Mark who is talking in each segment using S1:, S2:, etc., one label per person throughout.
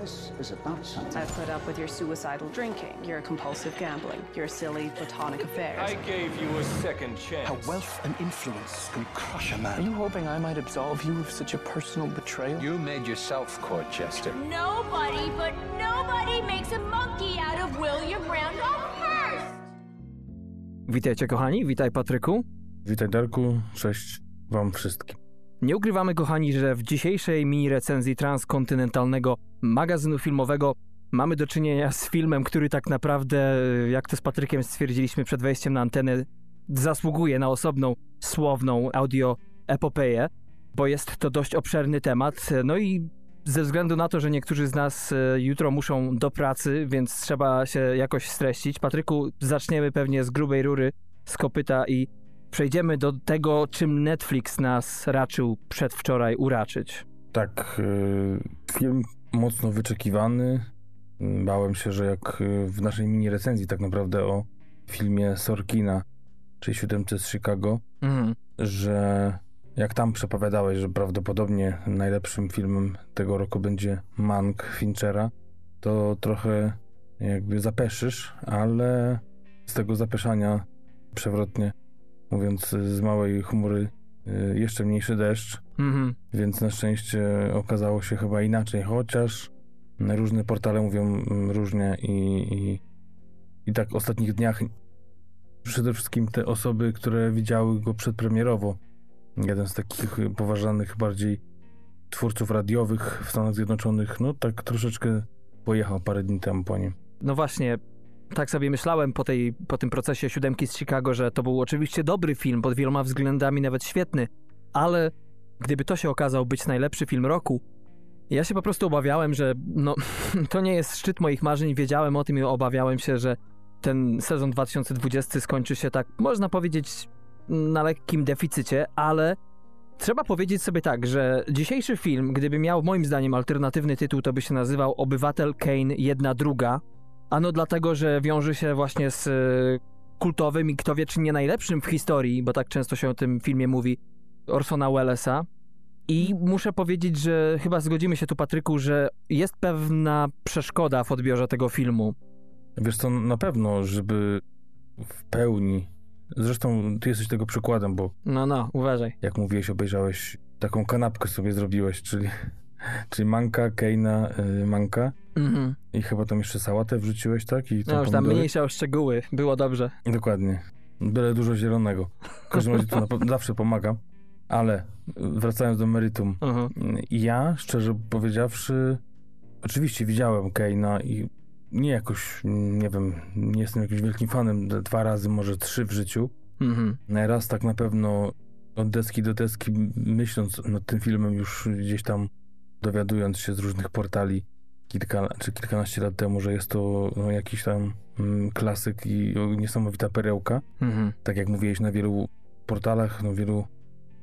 S1: This is about something.
S2: I've put up with your suicidal drinking, your compulsive gambling, your silly platonic affairs.
S3: I gave you a second chance.
S1: How wealth and influence can crush a man.
S4: Are you hoping I might absolve you of such a personal betrayal?
S5: You made yourself court jester.
S6: Nobody but nobody makes a monkey out of William Randolph Hearst.
S7: Witajcie kochani, witaj Patryku.
S8: Witaj Darku, cześć wam wszystkim.
S7: Nie ukrywamy kochani, że w dzisiejszej mini recenzji transkontynentalnego magazynu filmowego mamy do czynienia z filmem, który tak naprawdę, jak to z Patrykiem stwierdziliśmy przed wejściem na antenę, zasługuje na osobną, słowną audio epopeję, bo jest to dość obszerny temat. No i ze względu na to, że niektórzy z nas e, jutro muszą do pracy, więc trzeba się jakoś streścić. Patryku, zaczniemy pewnie z grubej rury, z kopyta i przejdziemy do tego, czym Netflix nas raczył przedwczoraj uraczyć.
S8: Tak, y, film mocno wyczekiwany. Bałem się, że jak y, w naszej mini recenzji tak naprawdę o filmie Sorkina, czyli Siódemce z Chicago,
S7: Mhm.
S8: że jak tam przepowiadałeś, że prawdopodobnie najlepszym filmem tego roku będzie Mank Finchera, to trochę jakby zapeszysz, ale z tego zapeszania przewrotnie mówiąc z małej chmury y, jeszcze mniejszy deszcz,
S7: Mhm.
S8: więc na szczęście okazało się chyba inaczej, chociaż różne portale mówią mm, różnie i, i, i tak w ostatnich dniach przede wszystkim te osoby, które widziały go przedpremierowo, jeden z takich poważanych bardziej twórców radiowych w Stanach Zjednoczonych, no tak troszeczkę pojechał parę dni temu po nim.
S7: No właśnie, tak sobie myślałem po, tej, po tym procesie siódemki z Chicago, że to był oczywiście dobry film, pod wieloma względami nawet świetny, ale gdyby to się okazał być najlepszy film roku, ja się po prostu obawiałem, że no, to nie jest szczyt moich marzeń, wiedziałem o tym i obawiałem się, że ten sezon 2020 skończy się tak, można powiedzieć, na lekkim deficycie, ale trzeba powiedzieć sobie tak, że dzisiejszy film, gdyby miał moim zdaniem alternatywny tytuł, to by się nazywał Obywatel Kane jedna druga, Ano dlatego, że wiąże się właśnie z e, kultowym i kto wie, czy nie najlepszym w historii, bo tak często się o tym filmie mówi, Orsona Wellesa. I muszę powiedzieć, że chyba zgodzimy się tu, Patryku, że jest pewna przeszkoda w odbiorze tego filmu.
S8: Wiesz co, na pewno, żeby w pełni, zresztą ty jesteś tego przykładem, bo
S7: No, no, uważaj.
S8: jak mówiłeś, obejrzałeś taką kanapkę sobie zrobiłeś, czyli, czyli manka, kejna, y, manka
S7: Mhm.
S8: i chyba tam jeszcze sałatę wrzuciłeś, tak? I
S7: No już tam mniejsza o szczegóły, było dobrze.
S8: Dokładnie. Byle dużo zielonego. W każdym razie to zawsze pomaga. Ale wracając do meritum,
S7: Mhm.
S8: ja, szczerze powiedziawszy, oczywiście widziałem Keina i nie jakoś, nie wiem, nie jestem jakimś wielkim fanem, dwa razy, może trzy w życiu.
S7: Mhm.
S8: Raz tak na pewno od deski do deski, myśląc nad tym filmem, już gdzieś tam dowiadując się z różnych portali kilka czy kilkanaście lat temu, że jest to no, jakiś tam mm, klasyk i niesamowita perełka.
S7: Mhm.
S8: Tak jak mówiłeś, na wielu portalach, na wielu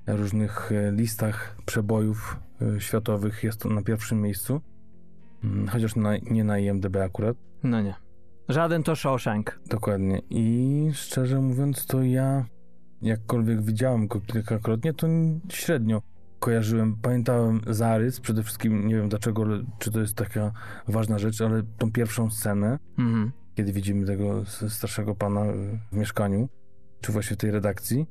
S8: różnych e, listach przebojów e, światowych jest to na pierwszym miejscu. Mm, Chociaż na, nie na IMDb akurat.
S7: No nie. Żaden to Shawshank.
S8: Dokładnie. I szczerze mówiąc, to ja jakkolwiek widziałem go kilkakrotnie, to średnio kojarzyłem. Pamiętałem zarys, przede wszystkim nie wiem dlaczego, ale czy to jest taka ważna rzecz, ale tą pierwszą scenę,
S7: Mhm.
S8: kiedy widzimy tego starszego pana w mieszkaniu, czy właśnie w tej redakcji.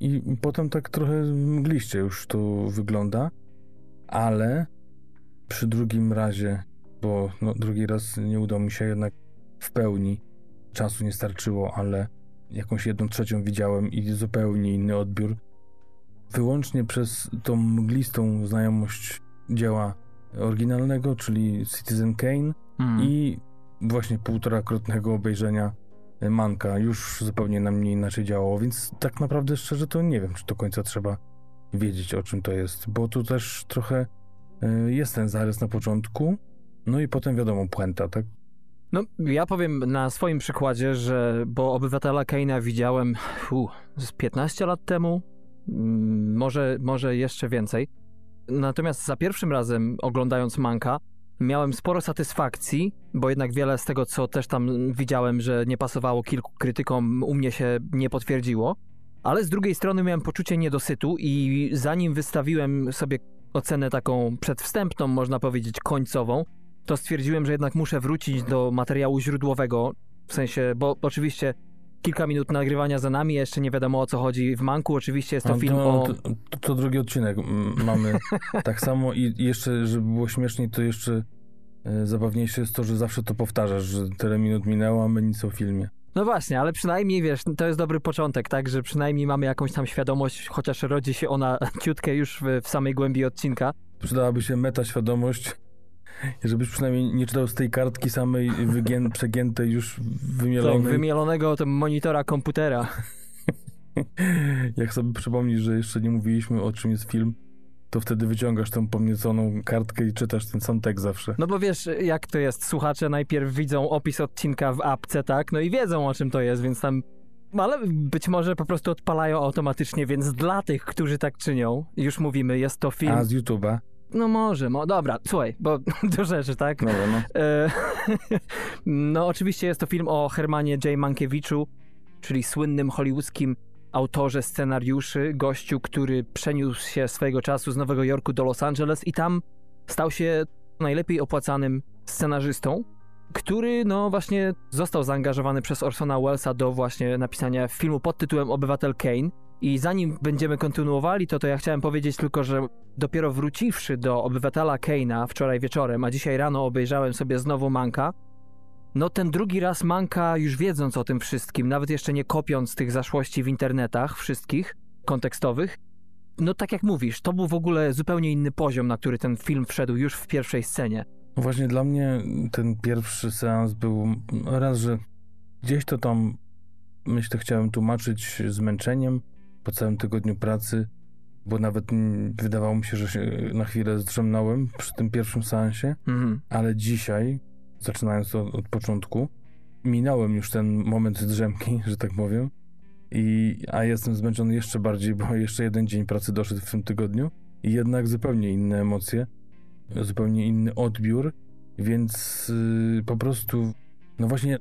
S8: I potem tak trochę mgliście już to wygląda, ale przy drugim razie, bo no, drugi raz nie udało mi się jednak w pełni, czasu nie starczyło, ale jakąś jedną trzecią widziałem i zupełnie inny odbiór. Wyłącznie przez tą mglistą znajomość dzieła oryginalnego, czyli Citizen Kane,
S7: Mhm.
S8: i właśnie półtorakrotnego obejrzenia Manka już zupełnie na mnie inaczej działało, więc tak naprawdę szczerze to nie wiem, czy do końca trzeba wiedzieć o czym to jest, bo tu też trochę y, jest ten zarys na początku, no i potem wiadomo puenta, tak?
S7: No, ja powiem na swoim przykładzie, że bo obywatela Keina widziałem fu, z 15 lat temu, mm, może, może jeszcze więcej. Natomiast za pierwszym razem oglądając Manka, miałem sporo satysfakcji, bo jednak wiele z tego, co też tam widziałem, że nie pasowało kilku krytykom, u mnie się nie potwierdziło. Ale z drugiej strony miałem poczucie niedosytu i zanim wystawiłem sobie ocenę taką przedwstępną, można powiedzieć końcową, to stwierdziłem, że jednak muszę wrócić do materiału źródłowego, w sensie, bo oczywiście kilka minut nagrywania za nami, jeszcze nie wiadomo o co chodzi w Manku, oczywiście jest to film
S8: to,
S7: o...
S8: to, to, to drugi odcinek mamy tak samo i jeszcze, żeby było śmieszniej, to jeszcze e, zabawniejsze jest to, że zawsze to powtarzasz, że tyle minut minęło, a my nic o filmie.
S7: No właśnie, ale przynajmniej wiesz, to jest dobry początek, tak, że przynajmniej mamy jakąś tam świadomość, chociaż rodzi się ona ciutkę już w, w samej głębi odcinka.
S8: Przydałaby się meta świadomość, i żebyś przynajmniej nie czytał z tej kartki samej wygię- przegiętej, już
S7: Tak,
S8: wymielonej.
S7: wymielonego to monitora komputera.
S8: Jak sobie przypomnisz, że jeszcze nie mówiliśmy o czym jest film, to wtedy wyciągasz tą pomnieconą kartkę i czytasz ten sam tekst zawsze.
S7: No bo wiesz, jak to jest, słuchacze najpierw widzą opis odcinka w apce, tak, no i wiedzą o czym to jest, więc tam... Ale być może po prostu odpalają automatycznie, więc dla tych, którzy tak czynią, już mówimy, jest to film...
S8: A z YouTube'a?
S7: No może, mo... dobra, słuchaj, bo do rzeczy, tak?
S8: No, no.
S7: No, oczywiście jest to film o Hermanie J. Mankiewiczu, czyli słynnym hollywoodzkim autorze scenariuszy, gościu, który przeniósł się swojego czasu z Nowego Jorku do Los Angeles i tam stał się najlepiej opłacanym scenarzystą, który no właśnie został zaangażowany przez Orsona Wellesa do właśnie napisania filmu pod tytułem Obywatel Kane. I zanim będziemy kontynuowali to, to ja chciałem powiedzieć tylko, że dopiero wróciwszy do Obywatela Kane'a wczoraj wieczorem, a dzisiaj rano obejrzałem sobie znowu Manka, no ten drugi raz Manka, już wiedząc o tym wszystkim, nawet jeszcze nie kopiąc tych zaszłości w internetach wszystkich, kontekstowych, no tak jak mówisz, to był w ogóle zupełnie inny poziom, na który ten film wszedł już w pierwszej scenie.
S8: Właśnie dla mnie ten pierwszy seans był raz, że gdzieś to tam myślę chciałem tłumaczyć zmęczeniem po całym tygodniu pracy, bo nawet wydawało mi się, że się na chwilę zdrzemnąłem przy tym pierwszym seansie,
S7: Mhm.
S8: ale dzisiaj, zaczynając od, od początku, minąłem już ten moment drzemki, że tak powiem, i, a jestem zmęczony jeszcze bardziej, bo jeszcze jeden dzień pracy doszedł w tym tygodniu i jednak zupełnie inne emocje, zupełnie inny odbiór, więc yy, po prostu, no właśnie,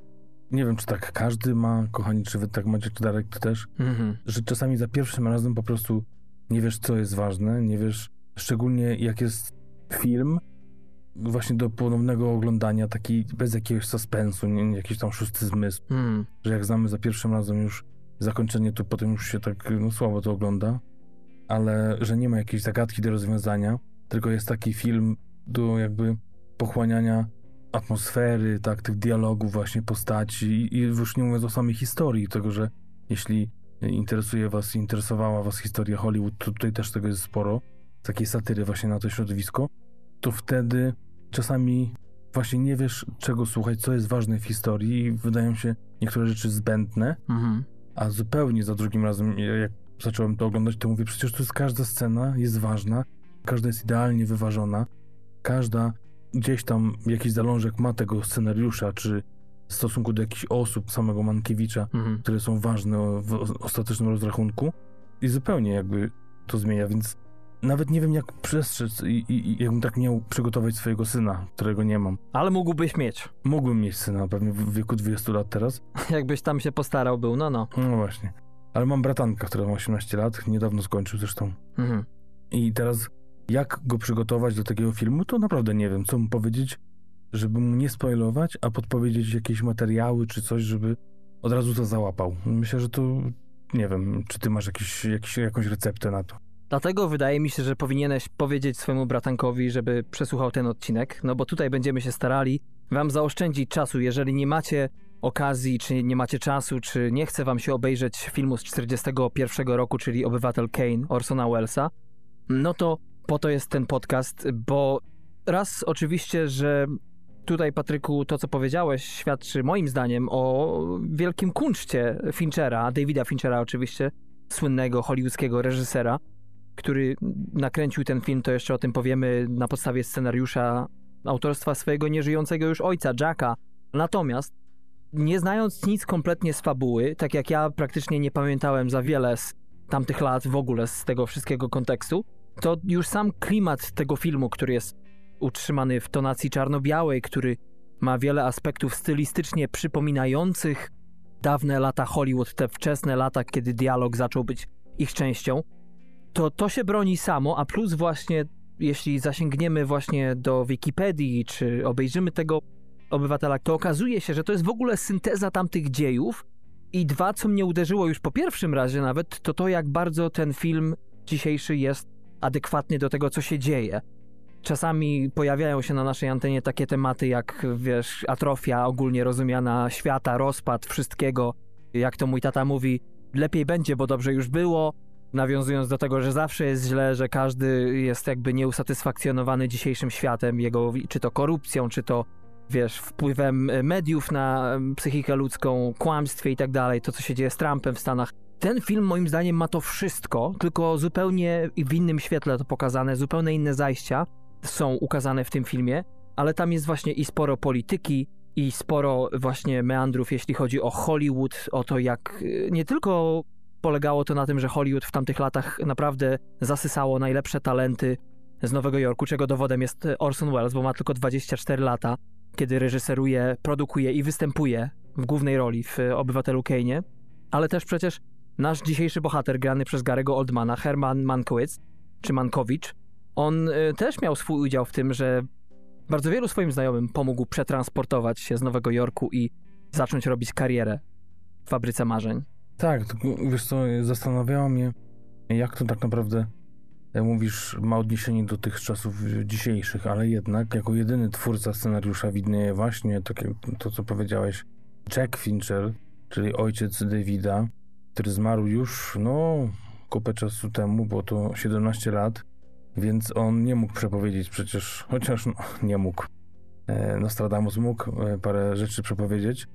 S8: nie wiem, czy tak każdy ma, kochani, czy wy tak macie, czy Darek ty też,
S7: Mhm.
S8: że czasami za pierwszym razem po prostu nie wiesz, co jest ważne, nie wiesz, szczególnie jak jest film, właśnie do ponownego oglądania, taki bez jakiegoś suspensu, nie, nie jakiś tam szósty zmysł,
S7: Mhm.
S8: że jak znamy za pierwszym razem już zakończenie, to potem już się tak no, słabo to ogląda, ale że nie ma jakiejś zagadki do rozwiązania, tylko jest taki film do jakby pochłaniania atmosfery, tak, tych dialogów właśnie postaci i, już nie mówiąc o samej historii, tego, że jeśli interesuje was, interesowała was historia Hollywood, to tutaj też tego jest sporo, takiej satyry właśnie na to środowisko, to wtedy czasami właśnie nie wiesz, czego słuchać, co jest ważne w historii i wydają się niektóre rzeczy zbędne,
S7: Mhm.
S8: a zupełnie za drugim razem, jak zacząłem to oglądać, to mówię, przecież to jest każda scena jest ważna, każda jest idealnie wyważona, każda gdzieś tam jakiś zalążek ma tego scenariusza, czy w stosunku do jakichś osób, samego Mankiewicza,
S7: Mhm.
S8: które są ważne w ostatecznym rozrachunku i zupełnie jakby to zmienia, więc nawet nie wiem jak przestrzec i, i, i jakbym tak miał przygotować swojego syna, którego nie mam.
S7: Ale mógłbyś mieć,
S8: Mógłbym mieć syna pewnie w wieku 20 lat teraz,
S7: jakbyś tam się postarał był, no no.
S8: no właśnie. Ale mam bratanka, która ma 18 lat, niedawno skończył zresztą.
S7: Mhm.
S8: I teraz jak go przygotować do takiego filmu, to naprawdę nie wiem, co mu powiedzieć, żeby mu nie spoilować, a podpowiedzieć jakieś materiały czy coś, żeby od razu to załapał. Myślę, że to nie wiem, czy ty masz jakiś, jakiś, jakąś receptę na to.
S7: Dlatego wydaje mi się, że powinieneś powiedzieć swojemu bratankowi, żeby przesłuchał ten odcinek, no bo tutaj będziemy się starali wam zaoszczędzić czasu. Jeżeli nie macie okazji, czy nie macie czasu, czy nie chce wam się obejrzeć filmu z 41 roku, czyli Obywatel Kane Orsona Wellesa, no to po to jest ten podcast, bo raz oczywiście, że tutaj Patryku to co powiedziałeś świadczy moim zdaniem o wielkim kunszcie Finchera, Davida Finchera oczywiście, słynnego hollywoodzkiego reżysera, który nakręcił ten film, to jeszcze o tym powiemy na podstawie scenariusza autorstwa swojego nieżyjącego już ojca, Jacka. Natomiast nie znając nic kompletnie z fabuły, tak jak ja praktycznie nie pamiętałem za wiele z tamtych lat w ogóle z tego wszystkiego kontekstu, to już sam klimat tego filmu, który jest utrzymany w tonacji czarno-białej, który ma wiele aspektów stylistycznie przypominających dawne lata Hollywood, te wczesne lata, kiedy dialog zaczął być ich częścią, to to się broni samo, a plus właśnie jeśli zasięgniemy właśnie do Wikipedii, czy obejrzymy tego obywatela, to okazuje się, że to jest w ogóle synteza tamtych dziejów. I dwa, co mnie uderzyło już po pierwszym razie nawet, to to, jak bardzo ten film dzisiejszy jest adekwatny do tego, co się dzieje. Czasami pojawiają się na naszej antenie takie tematy jak, wiesz, atrofia ogólnie rozumiana świata, rozpad wszystkiego. Jak to mój tata mówi, lepiej będzie, bo dobrze już było. Nawiązując do tego, że zawsze jest źle, że każdy jest jakby nieusatysfakcjonowany dzisiejszym światem, jego czy to korupcją, czy to wiesz, wpływem mediów na psychikę ludzką, kłamstwie i tak dalej, to co się dzieje z Trumpem w Stanach. Ten film moim zdaniem ma to wszystko, tylko zupełnie w innym świetle to pokazane, zupełnie inne zajścia są ukazane w tym filmie, ale tam jest właśnie i sporo polityki, i sporo właśnie meandrów, jeśli chodzi o Hollywood, o to jak nie tylko polegało to na tym, że Hollywood w tamtych latach naprawdę zasysało najlepsze talenty z Nowego Jorku, czego dowodem jest Orson Welles, bo ma tylko 24 lata, kiedy reżyseruje, produkuje i występuje w głównej roli w Obywatelu Kane'ie, ale też przecież nasz dzisiejszy bohater grany przez Garego Oldmana, Herman Mankiewicz, czy Mankowicz, on y, też miał swój udział w tym, że bardzo wielu swoim znajomym pomógł przetransportować się z Nowego Jorku i zacząć robić karierę w fabryce marzeń.
S8: Tak, wiesz co, zastanawiało mnie, jak to tak naprawdę jak mówisz, ma odniesienie do tych czasów dzisiejszych, ale jednak jako jedyny twórca scenariusza widnieje właśnie takie, to, co powiedziałeś, Jack Fincher, czyli ojciec Davida, który zmarł już, no, kupę czasu temu, bo to 17 lat, więc on nie mógł przepowiedzieć przecież, chociaż no, nie mógł. E, Nostradamus mógł e, parę rzeczy przepowiedzieć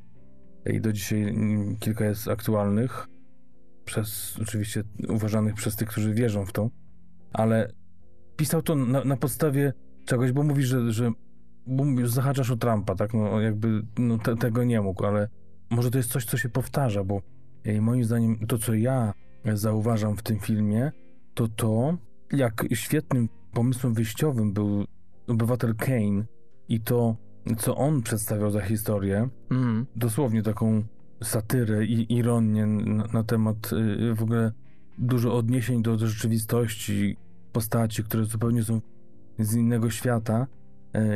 S8: i do dzisiaj mm, kilka jest aktualnych, przez oczywiście uważanych przez tych, którzy wierzą w to, ale pisał to na, na podstawie czegoś, bo mówisz, że, że bo mówisz, zahaczasz o Trumpa, tak? No jakby no, te, tego nie mógł, ale może to jest coś, co się powtarza, bo moim zdaniem to, co ja zauważam w tym filmie, to to, jak świetnym pomysłem wyjściowym był obywatel Kane i to, co on przedstawiał za historię,
S7: mm.
S8: dosłownie taką satyrę i ironię na, na temat y, w ogóle dużo odniesień do, do rzeczywistości, postaci, które zupełnie są z innego świata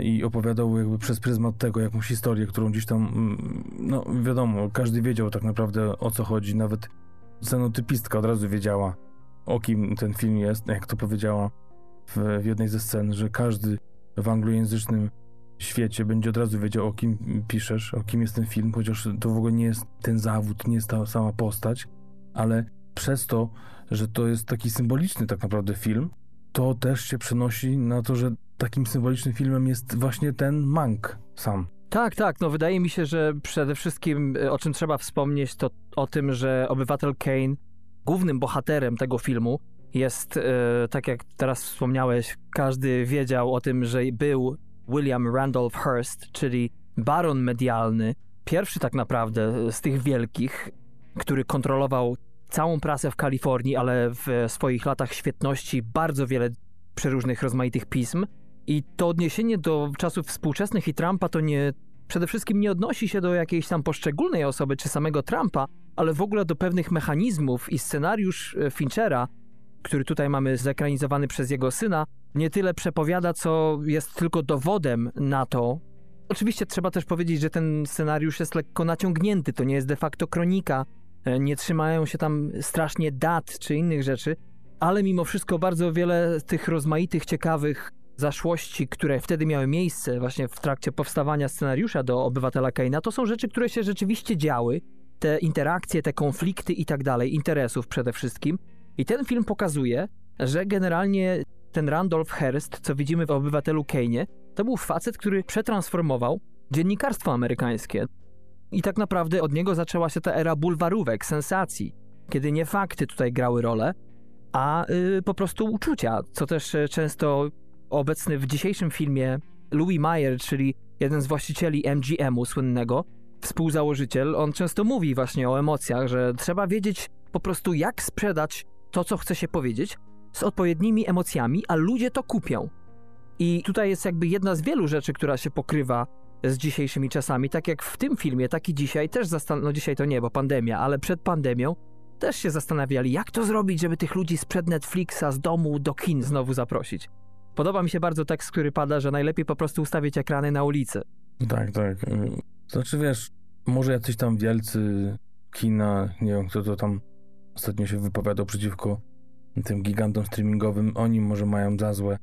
S8: i opowiadał jakby przez pryzmat tego jakąś historię, którą gdzieś tam, mm, no wiadomo, każdy wiedział tak naprawdę o co chodzi, nawet scenotypistka od razu wiedziała o kim ten film jest, jak to powiedziała w, w jednej ze scen, że każdy w anglojęzycznym świecie będzie od razu wiedział, o kim piszesz, o kim jest ten film, chociaż to w ogóle nie jest ten zawód, nie jest ta sama postać, ale przez to, że to jest taki symboliczny tak naprawdę film, to też się przenosi na to, że takim symbolicznym filmem jest właśnie ten Mank sam.
S7: Tak, tak. No wydaje mi się, że przede wszystkim o czym trzeba wspomnieć, to o tym, że obywatel Kane, głównym bohaterem tego filmu, jest, e, tak jak teraz wspomniałeś, każdy wiedział o tym, że był William Randolph Hearst, czyli baron medialny, pierwszy tak naprawdę z tych wielkich, który kontrolował całą prasę w Kalifornii, ale w swoich latach świetności bardzo wiele przeróżnych rozmaitych pism. I to odniesienie do czasów współczesnych i Trumpa to nie przede wszystkim nie odnosi się do jakiejś tam poszczególnej osoby czy samego Trumpa, ale w ogóle do pewnych mechanizmów i scenariusz e, Finchera, który tutaj mamy zekranizowany przez jego syna, nie tyle przepowiada, co jest tylko dowodem na to. Oczywiście trzeba też powiedzieć, że ten scenariusz jest lekko naciągnięty, to nie jest de facto kronika, e, nie trzymają się tam strasznie dat czy innych rzeczy, ale mimo wszystko bardzo wiele tych rozmaitych, ciekawych zaszłości, które wtedy miały miejsce właśnie w trakcie powstawania scenariusza do Obywatela Keina, to są rzeczy, które się rzeczywiście działy, te interakcje, te konflikty i tak dalej, interesów przede wszystkim. I ten film pokazuje, że generalnie ten Randolph Hearst, co widzimy w Obywatelu Kane'ie, to był facet, który przetransformował dziennikarstwo amerykańskie. I tak naprawdę od niego zaczęła się ta era bulwarówek, sensacji, kiedy nie fakty tutaj grały rolę, a yy, po prostu uczucia, co też y, często obecny w dzisiejszym filmie Louis Mayer, czyli jeden z właścicieli MGM-u słynnego, współzałożyciel, on często mówi właśnie o emocjach, że trzeba wiedzieć po prostu jak sprzedać to, co chce się powiedzieć, z odpowiednimi emocjami, a ludzie to kupią. I tutaj jest jakby jedna z wielu rzeczy, która się pokrywa z dzisiejszymi czasami. Tak jak w tym filmie, tak i dzisiaj też zastan- no dzisiaj to nie, bo pandemia, ale przed pandemią też się zastanawiali, jak to zrobić, żeby tych ludzi sprzed Netflixa z domu do kin znowu zaprosić. Podoba mi się bardzo tekst, który pada, że najlepiej po prostu ustawić ekrany na ulicy.
S8: Tak, tak. Y, Znaczy wiesz, może jacyś tam wielcy kina, nie wiem kto to tam ostatnio się wypowiadał przeciwko tym gigantom streamingowym, oni może mają za złe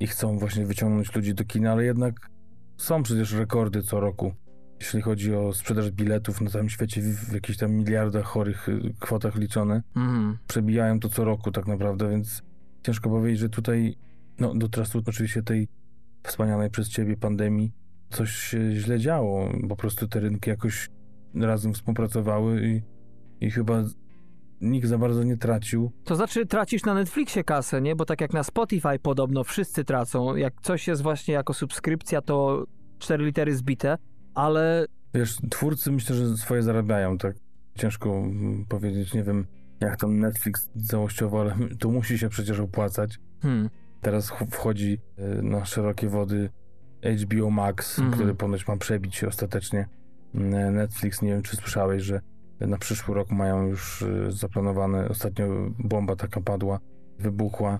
S8: i chcą właśnie wyciągnąć ludzi do kina, ale jednak są przecież rekordy co roku, jeśli chodzi o sprzedaż biletów na całym świecie w, jakichś tam miliardach chorych y, kwotach liczone.
S7: Mhm.
S8: Przebijają to co roku tak naprawdę, więc ciężko powiedzieć, że tutaj, no do czasu oczywiście tej wspaniałej przez ciebie pandemii, coś się źle działo. Po prostu te rynki jakoś razem współpracowały i, i chyba nikt za bardzo nie tracił.
S7: To znaczy tracisz na Netflixie kasę, nie? Bo tak jak na Spotify podobno wszyscy tracą. Jak coś jest właśnie jako subskrypcja, to cztery litery zbite, ale
S8: Wiesz, twórcy myślę, że swoje zarabiają, tak? Ciężko powiedzieć, nie wiem, jak tam Netflix całościowo, ale to musi się przecież opłacać.
S7: hmm,
S8: Teraz ch- wchodzi y, na szerokie wody HBO Max,
S7: Mhm.
S8: który ponoć ma przebić się ostatecznie mm, Netflix. Nie wiem, czy słyszałeś, że na przyszły rok mają już y, zaplanowane, ostatnio bomba taka padła, wybuchła,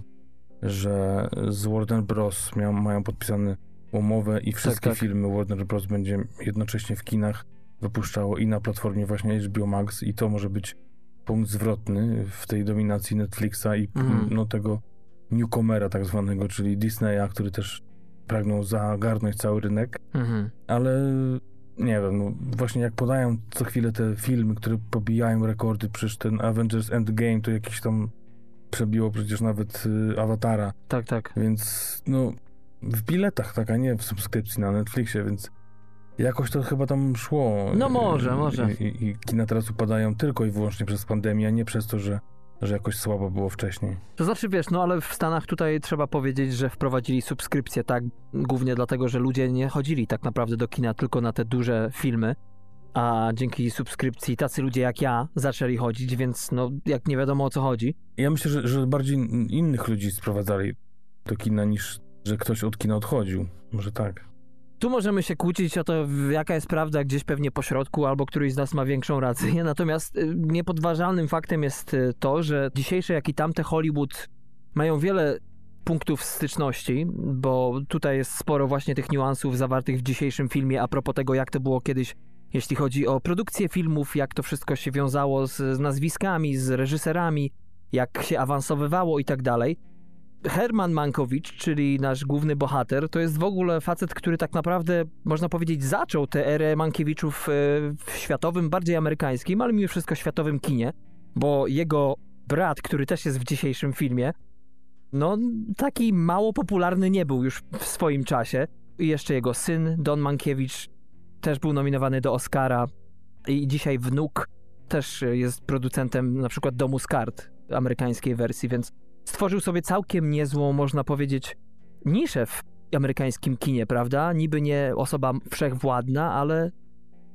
S8: że z Warner Bros. Miał, mają podpisane umowę i wszystkie
S7: tak.
S8: filmy Warner Bros. będzie jednocześnie w kinach wypuszczało i na platformie właśnie HBO Max i to może być punkt zwrotny w tej dominacji Netflixa i
S7: Mhm.
S8: no tego newcomera tak zwanego, czyli Disneya, który też pragnął zagarnąć cały rynek,
S7: mhm.
S8: ale nie wiem, no właśnie jak podają co chwilę te filmy, które pobijają rekordy, przecież ten Avengers Endgame to jakiś tam przebiło przecież nawet y, Awatara,
S7: tak, tak.
S8: więc no w biletach tak, a nie w subskrypcji na Netflixie, więc jakoś to chyba tam szło.
S7: No może, może.
S8: I, i, I kina teraz upadają tylko i wyłącznie przez pandemię, a nie przez to, że, że jakoś słabo było wcześniej.
S7: To znaczy, wiesz, no ale w Stanach tutaj trzeba powiedzieć, że wprowadzili subskrypcję, tak? Głównie dlatego, że ludzie nie chodzili tak naprawdę do kina tylko na te duże filmy, a dzięki subskrypcji tacy ludzie jak ja zaczęli chodzić, więc no jak nie wiadomo o co chodzi.
S8: Ja myślę, że, że bardziej innych ludzi sprowadzali do kina niż, że ktoś od kina odchodził. Może tak.
S7: Tu możemy się kłócić o to, jaka jest prawda, gdzieś pewnie po środku, albo któryś z nas ma większą rację. Natomiast y, niepodważalnym faktem jest y, to, że dzisiejsze, jak i tamte Hollywood mają wiele punktów styczności, bo tutaj jest sporo właśnie tych niuansów zawartych w dzisiejszym filmie a propos tego, jak to było kiedyś, jeśli chodzi o produkcję filmów, jak to wszystko się wiązało z, z nazwiskami, z reżyserami, jak się awansowywało i tak dalej. Herman Mankowicz, czyli nasz główny bohater, to jest w ogóle facet, który tak naprawdę, można powiedzieć, zaczął tę erę Mankiewiczów e, w światowym, bardziej amerykańskim, ale mimo wszystko światowym kinie, bo jego brat, który też jest w dzisiejszym filmie, no taki mało popularny nie był już w swoim czasie. I jeszcze jego syn, Don Mankiewicz, też był nominowany do Oscara. I dzisiaj wnuk też jest producentem na przykład Domu z kart, amerykańskiej wersji, więc stworzył sobie całkiem niezłą, można powiedzieć, niszę w amerykańskim kinie, prawda? Niby nie osoba wszechwładna, ale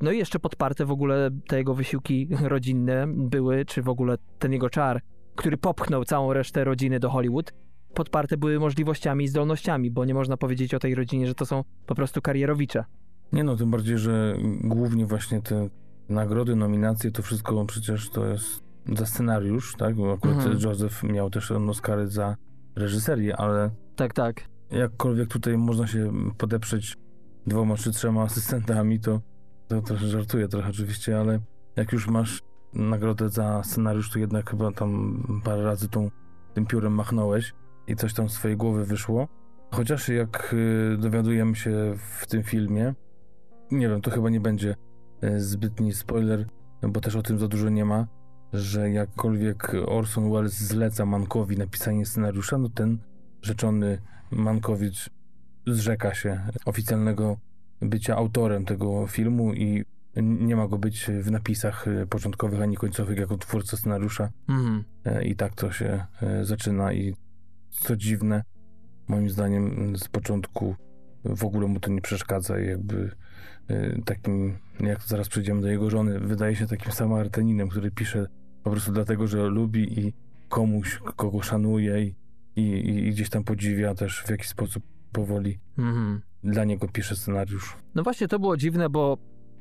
S7: no i jeszcze podparte w ogóle te jego wysiłki rodzinne były, czy w ogóle ten jego czar, który popchnął całą resztę rodziny do Hollywood, podparte były możliwościami i zdolnościami, bo nie można powiedzieć o tej rodzinie, że to są po prostu karierowicze.
S8: Nie no, tym bardziej, że głównie właśnie te nagrody, nominacje, to wszystko przecież to jest za scenariusz, tak? Bo akurat
S7: Mhm.
S8: Joseph miał też Oscary za reżyserię, ale
S7: Tak, tak.
S8: jakkolwiek tutaj można się podeprzeć dwoma czy trzema asystentami, to, to trochę żartuję trochę oczywiście, ale jak już masz nagrodę za scenariusz, to jednak chyba tam parę razy tą, tym piórem machnąłeś i coś tam z swojej głowy wyszło. Chociaż jak y, dowiadujemy się w tym filmie, nie wiem, to chyba nie będzie y, zbytni spoiler, bo też o tym za dużo nie ma, że jakkolwiek Orson Welles zleca Mankowi napisanie scenariusza, no ten rzeczony Mankowicz zrzeka się oficjalnego bycia autorem tego filmu i nie ma go być w napisach początkowych ani końcowych jako twórca scenariusza.
S7: Mhm.
S8: E, I tak to się e, zaczyna i co dziwne, moim zdaniem z początku w ogóle mu to nie przeszkadza i jakby e, takim, jak zaraz przejdziemy do jego żony, wydaje się takim samarytaninem, który pisze po prostu dlatego, że lubi i komuś, kogo szanuje i, i, i gdzieś tam podziwia też w jakiś sposób powoli
S7: Mhm.
S8: dla niego pisze scenariusz.
S7: No właśnie to było dziwne, bo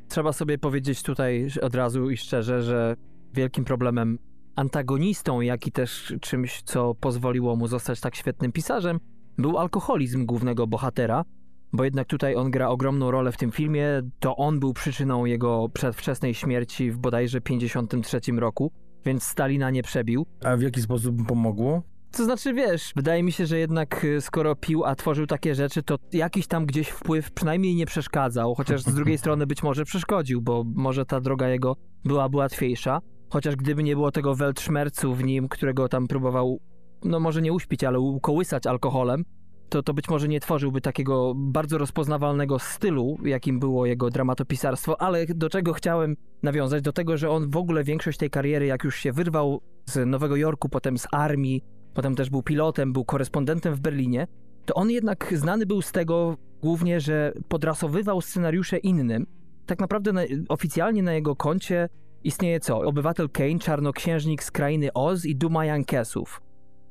S7: trzeba sobie powiedzieć tutaj od razu i szczerze, że wielkim problemem antagonistą, jak i też czymś, co pozwoliło mu zostać tak świetnym pisarzem, był alkoholizm głównego bohatera, bo jednak tutaj on gra ogromną rolę w tym filmie. To on był przyczyną jego przedwczesnej śmierci w bodajże 53 roku, więc Stalina nie przebił.
S8: A w jaki sposób pomogło?
S7: To znaczy, wiesz, wydaje mi się, że jednak y, skoro pił, a tworzył takie rzeczy, to jakiś tam gdzieś wpływ przynajmniej nie przeszkadzał, chociaż z drugiej strony być może przeszkodził, bo może ta droga jego byłaby łatwiejsza. Chociaż gdyby nie było tego weltszmercu w nim, którego tam próbował, no może nie uśpić, ale ukołysać alkoholem, to, to być może nie tworzyłby takiego bardzo rozpoznawalnego stylu, jakim było jego dramatopisarstwo, ale do czego chciałem nawiązać? Do tego, że on w ogóle większość tej kariery, jak już się wyrwał z Nowego Jorku, potem z armii, potem też był pilotem, był korespondentem w Berlinie, to on jednak znany był z tego głównie, że podrasowywał scenariusze innym. Tak naprawdę na, oficjalnie na jego koncie istnieje co? Obywatel Kane, Czarnoksiężnik z Krainy Oz i Duma Jankesów.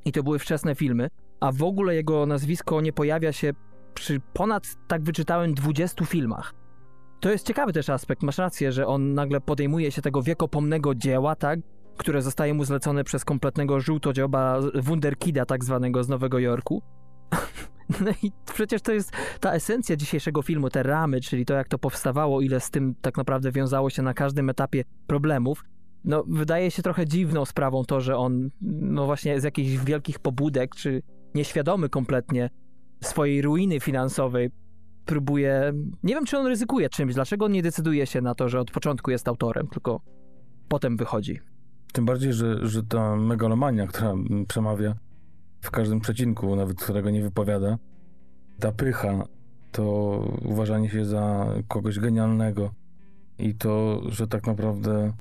S7: I to były wczesne filmy, a w ogóle jego nazwisko nie pojawia się przy ponad, tak wyczytałem, 20 filmach. To jest ciekawy też aspekt, masz rację, że on nagle podejmuje się tego wiekopomnego dzieła, tak? które zostaje mu zlecone przez kompletnego żółtodzioba Wunderkida tak zwanego z Nowego Jorku. No i przecież to jest ta esencja dzisiejszego filmu, te ramy, czyli to jak to powstawało, ile z tym tak naprawdę wiązało się na każdym etapie problemów. No, wydaje się trochę dziwną sprawą to, że on, no właśnie z jakichś wielkich pobudek, czy nieświadomy kompletnie swojej ruiny finansowej, próbuje. Nie wiem, czy on ryzykuje czymś, dlaczego on nie decyduje się na to, że od początku jest autorem, tylko potem wychodzi.
S8: Tym bardziej, że, że ta megalomania, która przemawia w każdym przecinku, nawet którego nie wypowiada, ta pycha, to uważanie się za kogoś genialnego i to, że tak naprawdę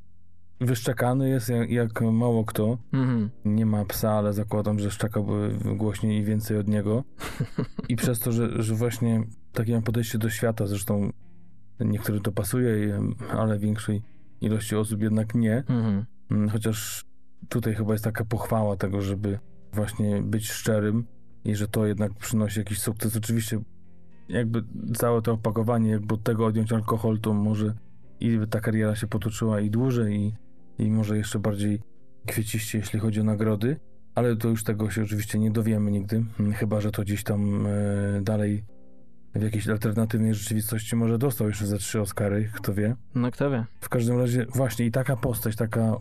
S8: wyszczekany jest jak, jak mało kto.
S7: Mhm.
S8: Nie ma psa, ale zakładam, że szczekałby głośniej i więcej od niego. I przez to, że, że właśnie takie podejście do świata, zresztą niektórym to pasuje, ale większej ilości osób jednak nie.
S7: Mhm.
S8: Mm, Chociaż tutaj chyba jest taka pochwała tego, żeby właśnie być szczerym i że to jednak przynosi jakiś sukces. Oczywiście jakby całe to opakowanie, jakby od tego odjąć alkohol, to może i ta kariera się potoczyła i dłużej i, i może jeszcze bardziej kwieciście, jeśli chodzi o nagrody, ale to już tego się oczywiście nie dowiemy nigdy, chyba, że to gdzieś tam e, dalej w jakiejś alternatywnej rzeczywistości może dostał jeszcze ze trzy Oscary, kto wie.
S7: No kto wie.
S8: W każdym razie właśnie i taka postać, taka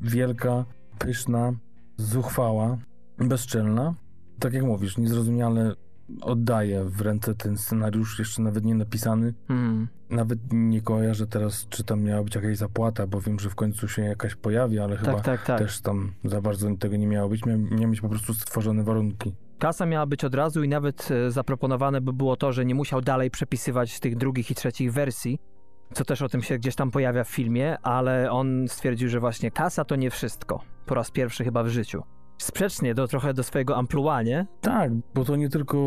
S8: wielka, pyszna, zuchwała, bezczelna, tak jak mówisz, niezrozumiale oddaje w ręce ten scenariusz, jeszcze nawet nie napisany.
S7: Mhm.
S8: Nawet nie kojarzę teraz, czy tam miała być jakaś zapłata, bo wiem, że w końcu się jakaś pojawi, ale chyba
S7: Tak, tak, tak.
S8: też tam za bardzo tego nie miało być. Mia miały być po prostu stworzone warunki.
S7: Kasa miała być od razu i nawet e, zaproponowane by było to, że nie musiał dalej przepisywać tych drugich i trzecich wersji, co też o tym się gdzieś tam pojawia w filmie, ale on stwierdził, że właśnie kasa to nie wszystko. Po raz pierwszy chyba w życiu. Sprzecznie do trochę do swojego amplua, nie?
S8: Tak, bo to nie tylko,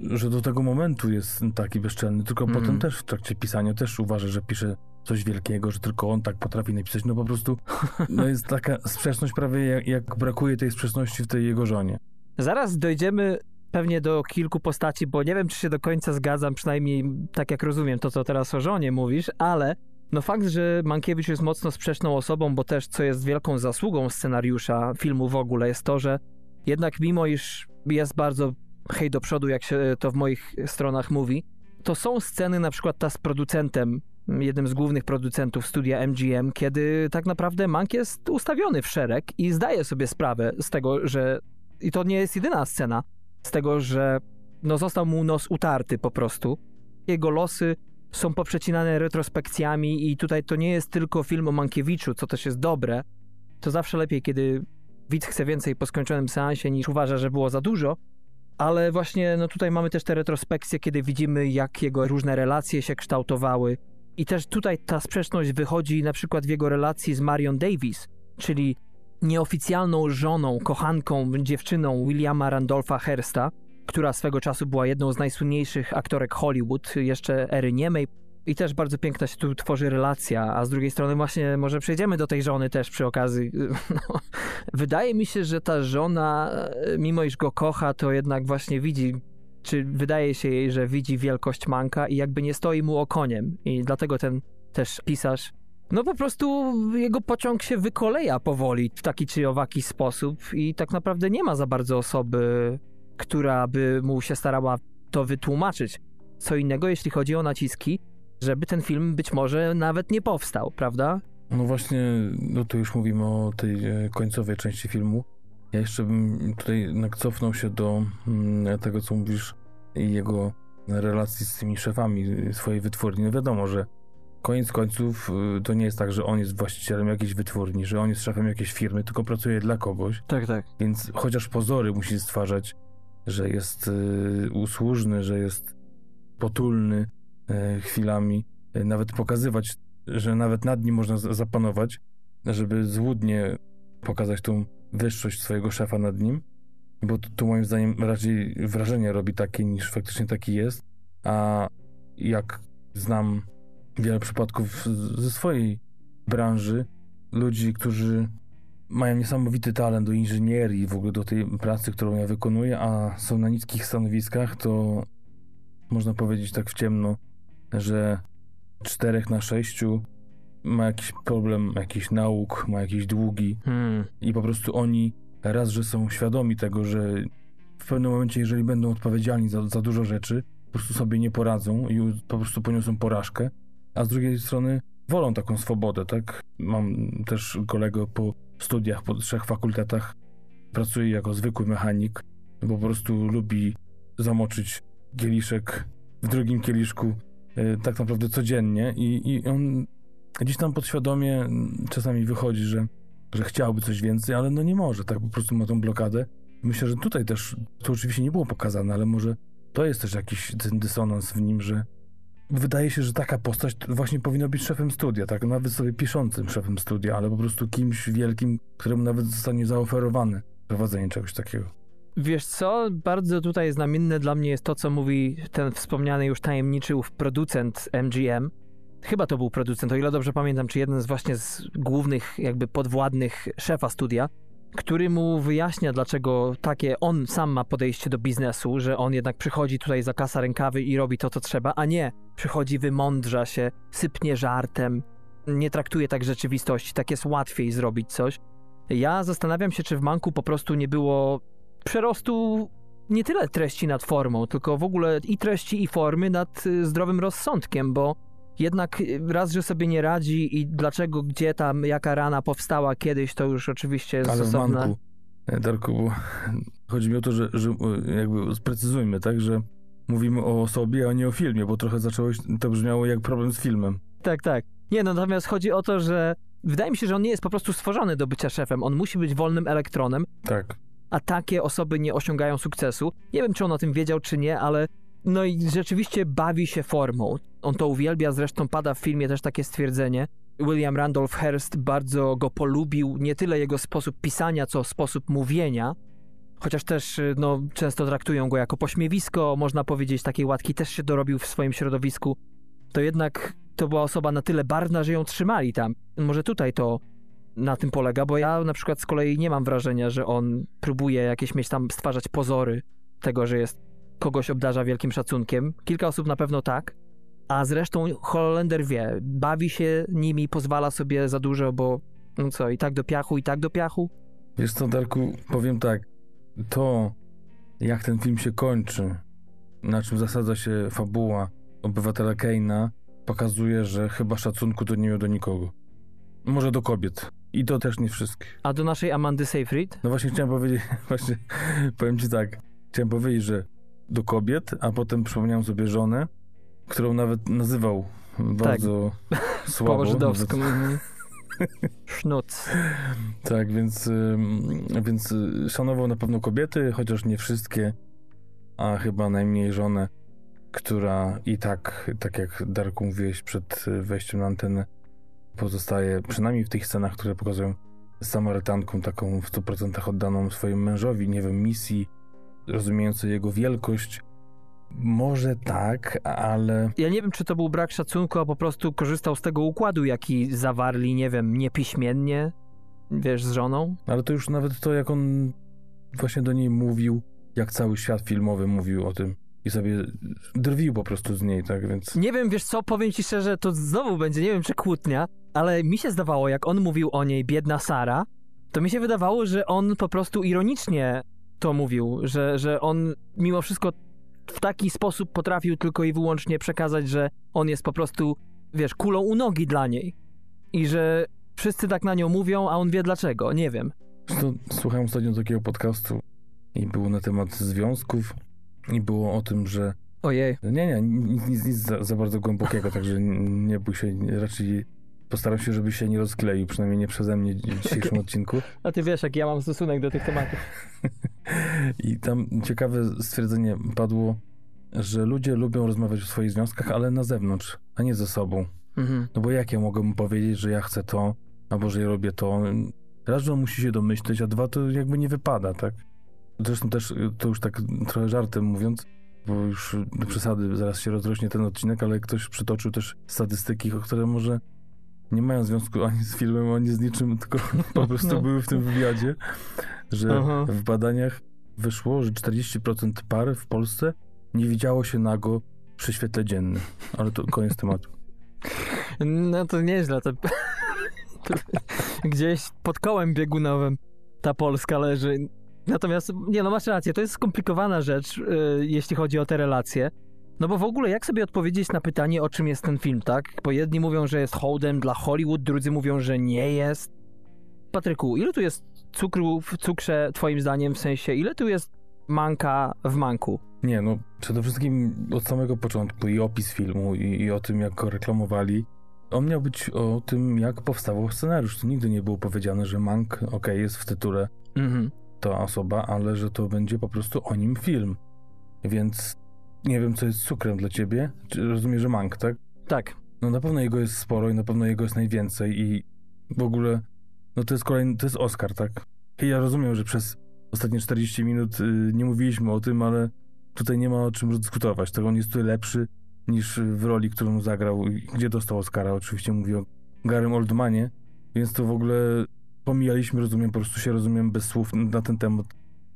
S8: że do tego momentu jest taki bezczelny, tylko
S7: Mhm.
S8: potem też w trakcie pisania też uważa, że pisze coś wielkiego, że tylko on tak potrafi napisać. No po prostu no jest taka sprzeczność prawie jak, jak brakuje tej sprzeczności w tej jego żonie.
S7: Zaraz dojdziemy pewnie do kilku postaci, bo nie wiem, czy się do końca zgadzam, przynajmniej tak jak rozumiem to, co teraz o żonie mówisz, ale no fakt, że Mankiewicz jest mocno sprzeczną osobą, bo też co jest wielką zasługą scenariusza filmu w ogóle, jest to, że jednak mimo iż jest bardzo hej do przodu, jak się to w moich stronach mówi, to są sceny na przykład ta z producentem, jednym z głównych producentów studia MGM, kiedy tak naprawdę Mank jest ustawiony w szereg i zdaje sobie sprawę z tego, że i to nie jest jedyna scena, z tego, że no został mu nos utarty po prostu. Jego losy są poprzecinane retrospekcjami i tutaj to nie jest tylko film o Mankiewiczu, co też jest dobre. To zawsze lepiej, kiedy widz chce więcej po skończonym seansie niż uważa, że było za dużo. Ale właśnie no tutaj mamy też te retrospekcje, kiedy widzimy, jak jego różne relacje się kształtowały. I też tutaj ta sprzeczność wychodzi na przykład w jego relacji z Marion Davis, czyli nieoficjalną żoną, kochanką, dziewczyną Williama Randolpha Hearsta, która swego czasu była jedną z najsłynniejszych aktorek Hollywood, jeszcze ery niemej. I też bardzo piękna się tu tworzy relacja, a z drugiej strony właśnie może przejdziemy do tej żony też przy okazji. No, wydaje mi się, że ta żona, e, mimo iż go kocha, to jednak właśnie widzi, czy wydaje się jej, że widzi wielkość Manka i jakby nie stoi mu okoniem. I dlatego ten też pisarz no po prostu jego pociąg się wykoleja powoli w taki czy owaki sposób i tak naprawdę nie ma za bardzo osoby, która by mu się starała to wytłumaczyć. Co innego, jeśli chodzi o naciski, żeby ten film być może nawet nie powstał, prawda?
S8: No właśnie, no to już mówimy o tej e, końcowej części filmu. Ja jeszcze bym tutaj jednak cofnął się do mm, tego, co mówisz i jego relacji z tymi szefami swojej wytwórni. No wiadomo, że koniec końców y, to nie jest tak, że on jest właścicielem jakiejś wytwórni, że on jest szefem jakiejś firmy, tylko pracuje dla kogoś.
S7: Tak, tak.
S8: Więc chociaż pozory musi stwarzać, że jest y, usłużny, że jest potulny y, chwilami, y, nawet pokazywać, że nawet nad nim można zapanować, żeby złudnie pokazać tą wyższość swojego szefa nad nim, bo tu, moim zdaniem raczej wrażenie robi takie, niż faktycznie taki jest, a jak znam wiele przypadków ze swojej branży, ludzi, którzy mają niesamowity talent do inżynierii, w ogóle do tej pracy, którą ja wykonuję, a są na niskich stanowiskach, to można powiedzieć tak w ciemno, że czterech na sześciu ma jakiś problem, jakiś nauk, ma jakieś długi
S7: Hmm.
S8: i po prostu oni raz, że są świadomi tego, że w pewnym momencie, jeżeli będą odpowiedzialni za, za dużo rzeczy, po prostu sobie nie poradzą i po prostu poniosą porażkę, a z drugiej strony wolą taką swobodę, tak? Mam też kolegę po studiach, po trzech fakultetach, pracuje jako zwykły mechanik, bo po prostu lubi zamoczyć kieliszek w drugim kieliszku e, tak naprawdę codziennie i, i on gdzieś tam podświadomie czasami wychodzi, że, że chciałby coś więcej, ale no nie może, tak po prostu ma tą blokadę. Myślę, że tutaj też, to oczywiście nie było pokazane, ale może to jest też jakiś ten dysonans w nim, że wydaje się, że taka postać właśnie powinna być szefem studia, tak nawet sobie piszącym szefem studia, ale po prostu kimś wielkim, któremu nawet zostanie zaoferowane prowadzenie czegoś takiego.
S7: Wiesz co, bardzo tutaj znamienne dla mnie jest to, co mówi ten wspomniany już tajemniczy ów producent MGM. Chyba to był producent, o ile dobrze pamiętam, czy jeden z właśnie z głównych jakby podwładnych szefa studia, który mu wyjaśnia, dlaczego takie on sam ma podejście do biznesu, że on jednak przychodzi tutaj za kasa rękawy i robi to, co trzeba, a nie przychodzi, wymądrza się, sypnie żartem, nie traktuje tak rzeczywistości, tak jest łatwiej zrobić coś. Ja zastanawiam się, czy w Manku po prostu nie było przerostu nie tyle treści nad formą, tylko w ogóle i treści, i formy nad y, zdrowym rozsądkiem, bo jednak raz, że sobie nie radzi i dlaczego, gdzie tam, jaka rana powstała kiedyś, to już oczywiście jest
S8: Ale
S7: osobne.
S8: Manku, e, Darku, bo chodzi mi o to, że, że e, jakby sprecyzujmy, tak, że mówimy o osobie, a nie o filmie, bo trochę zacząłeś, to brzmiało jak problem z filmem.
S7: Tak, tak. Nie, no natomiast chodzi o to, że wydaje mi się, że on nie jest po prostu stworzony do bycia szefem. On musi być wolnym elektronem,
S8: Tak.
S7: a takie osoby nie osiągają sukcesu. Nie wiem, czy on o tym wiedział, czy nie, ale no i rzeczywiście bawi się formą. On to uwielbia, zresztą pada w filmie też takie stwierdzenie. William Randolph Hearst bardzo go polubił, nie tyle jego sposób pisania, co sposób mówienia. Chociaż też y, no, często traktują go jako pośmiewisko, można powiedzieć, takiej łatki też się dorobił w swoim środowisku. To jednak to była osoba na tyle barwna, że ją trzymali tam. Może tutaj to na tym polega, bo ja na przykład z kolei nie mam wrażenia, że on próbuje jakieś mieć tam stwarzać pozory tego, że jest kogoś obdarza wielkim szacunkiem. Kilka osób na pewno tak, a zresztą Holender wie, bawi się nimi, pozwala sobie za dużo, bo no co, i tak do piachu, i tak do piachu.
S8: Wiesz co, Darku, powiem tak, to jak ten film się kończy, na czym zasadza się fabuła obywatela Keina, pokazuje, że chyba szacunku to nie miał do nikogo. Może do kobiet. I to też nie wszystkich.
S7: A do naszej Amandy Seyfried?
S8: No właśnie chciałem powiedzieć, właśnie powiem ci tak, chciałem powiedzieć, że do kobiet, a potem przypomniałem sobie żonę, którą nawet nazywał bardzo słabo.
S7: Po żydowsku. Sznuc.
S8: Tak, więc, więc y, szanował na pewno kobiety, chociaż nie wszystkie, a chyba najmniej żonę, która i tak, tak jak Darku mówiłeś przed wejściem na antenę, pozostaje, przynajmniej w tych scenach, które pokazują Samarytanką, taką w 100% oddaną swojemu mężowi, nie wiem, misji, rozumiejącej jego wielkość. Może tak, ale
S7: Ja nie wiem, czy to był brak szacunku, a po prostu korzystał z tego układu, jaki zawarli, nie wiem, niepiśmiennie, wiesz, z żoną.
S8: Ale to już nawet to, jak on właśnie do niej mówił, jak cały świat filmowy mówił o tym i sobie drwił po prostu z niej, tak więc...
S7: Nie wiem, wiesz co, powiem ci szczerze, to znowu będzie, nie wiem, czy kłótnia, ale mi się zdawało, jak on mówił o niej, biedna Sara, to mi się wydawało, że on po prostu ironicznie to mówił, że, że on mimo wszystko w taki sposób potrafił tylko i wyłącznie przekazać, że on jest po prostu, wiesz, kulą u nogi dla niej. I że wszyscy tak na nią mówią, a on wie dlaczego. Nie wiem.
S8: Słuchałem ostatnio takiego podcastu i było na temat związków i było o tym, że
S7: Ojej.
S8: nie, nie, nic, nic, nic za, za bardzo głębokiego, także nie bój się, raczej postaram się, żeby się nie rozkleił, przynajmniej nie przeze mnie w dzisiejszym odcinku.
S7: A ty wiesz, jaki ja mam stosunek do tych tematów.
S8: I tam ciekawe stwierdzenie padło, że ludzie lubią rozmawiać o swoich związkach, ale na zewnątrz, a nie ze sobą.
S7: Mhm.
S8: No bo jak ja mogę mu powiedzieć, że ja chcę to, albo że ja robię to? Raz, że on musi się domyśleć, a dwa, to jakby nie wypada, tak? Zresztą też, to już tak trochę żartem mówiąc, bo już do przesady zaraz się rozrośnie ten odcinek, ale ktoś przytoczył też statystyki, które może nie mają związku ani z filmem, ani z niczym, tylko po prostu
S7: No.
S8: były w tym wywiadzie, że
S7: Aha.
S8: w badaniach wyszło, że 40% par w Polsce nie widziało się nago przy świetle dziennym. Ale to koniec tematu.
S7: No to nieźle. To... gdzieś pod kołem biegunowym ta Polska leży. Natomiast, nie no, masz rację, to jest skomplikowana rzecz, yy, jeśli chodzi o te relacje. No bo w ogóle, jak sobie odpowiedzieć na pytanie, o czym jest ten film, tak? Bo jedni mówią, że jest hołdem dla Hollywood, drudzy mówią, że nie jest. Patryku, ile tu jest cukru w cukrze, twoim zdaniem, w sensie, ile tu jest manka w manku?
S8: Nie, no przede wszystkim od samego początku i opis filmu i, i o tym, jak go reklamowali. On miał być o tym, jak powstawał scenariusz. To nigdy nie było powiedziane, że Mank, okej, jest w tytule
S7: Mhm.
S8: ta osoba, ale że to będzie po prostu o nim film. Więc nie wiem, co jest cukrem dla ciebie. Rozumiem, że Mank, tak?
S7: Tak.
S8: No na pewno jego jest sporo i na pewno jego jest najwięcej i w ogóle, no to jest kolejny, to jest Oscar, tak? I ja rozumiem, że przez ostatnie 40 minut y, nie mówiliśmy o tym, ale tutaj nie ma o czym dyskutować. To on jest tu lepszy niż w roli, którą zagrał, i gdzie dostał Oscara. Oczywiście mówię o Garym Oldmanie, więc to w ogóle pomijaliśmy, rozumiem, po prostu się rozumiem bez słów na ten temat.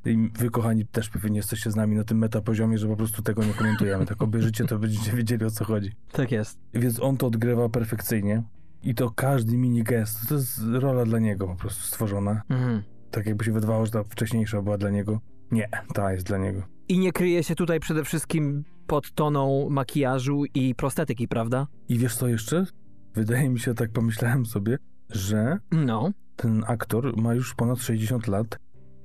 S8: I wy, kochani, też pewnie jesteście z nami na tym metapoziomie, że po prostu tego nie komentujemy. Tak obejrzycie, to będziecie wiedzieli, o co chodzi.
S7: Tak jest.
S8: Więc on to odgrywa perfekcyjnie. I to każdy mini gest, to jest rola dla niego po prostu stworzona.
S7: Mhm.
S8: Tak jakby się wydawało, że ta wcześniejsza była dla niego. Nie, ta jest dla niego.
S7: I nie kryje się tutaj przede wszystkim pod toną makijażu i prostetyki, prawda?
S8: I wiesz co jeszcze? Wydaje mi się, tak pomyślałem sobie, że
S7: No.
S8: ten aktor ma już ponad 60 lat,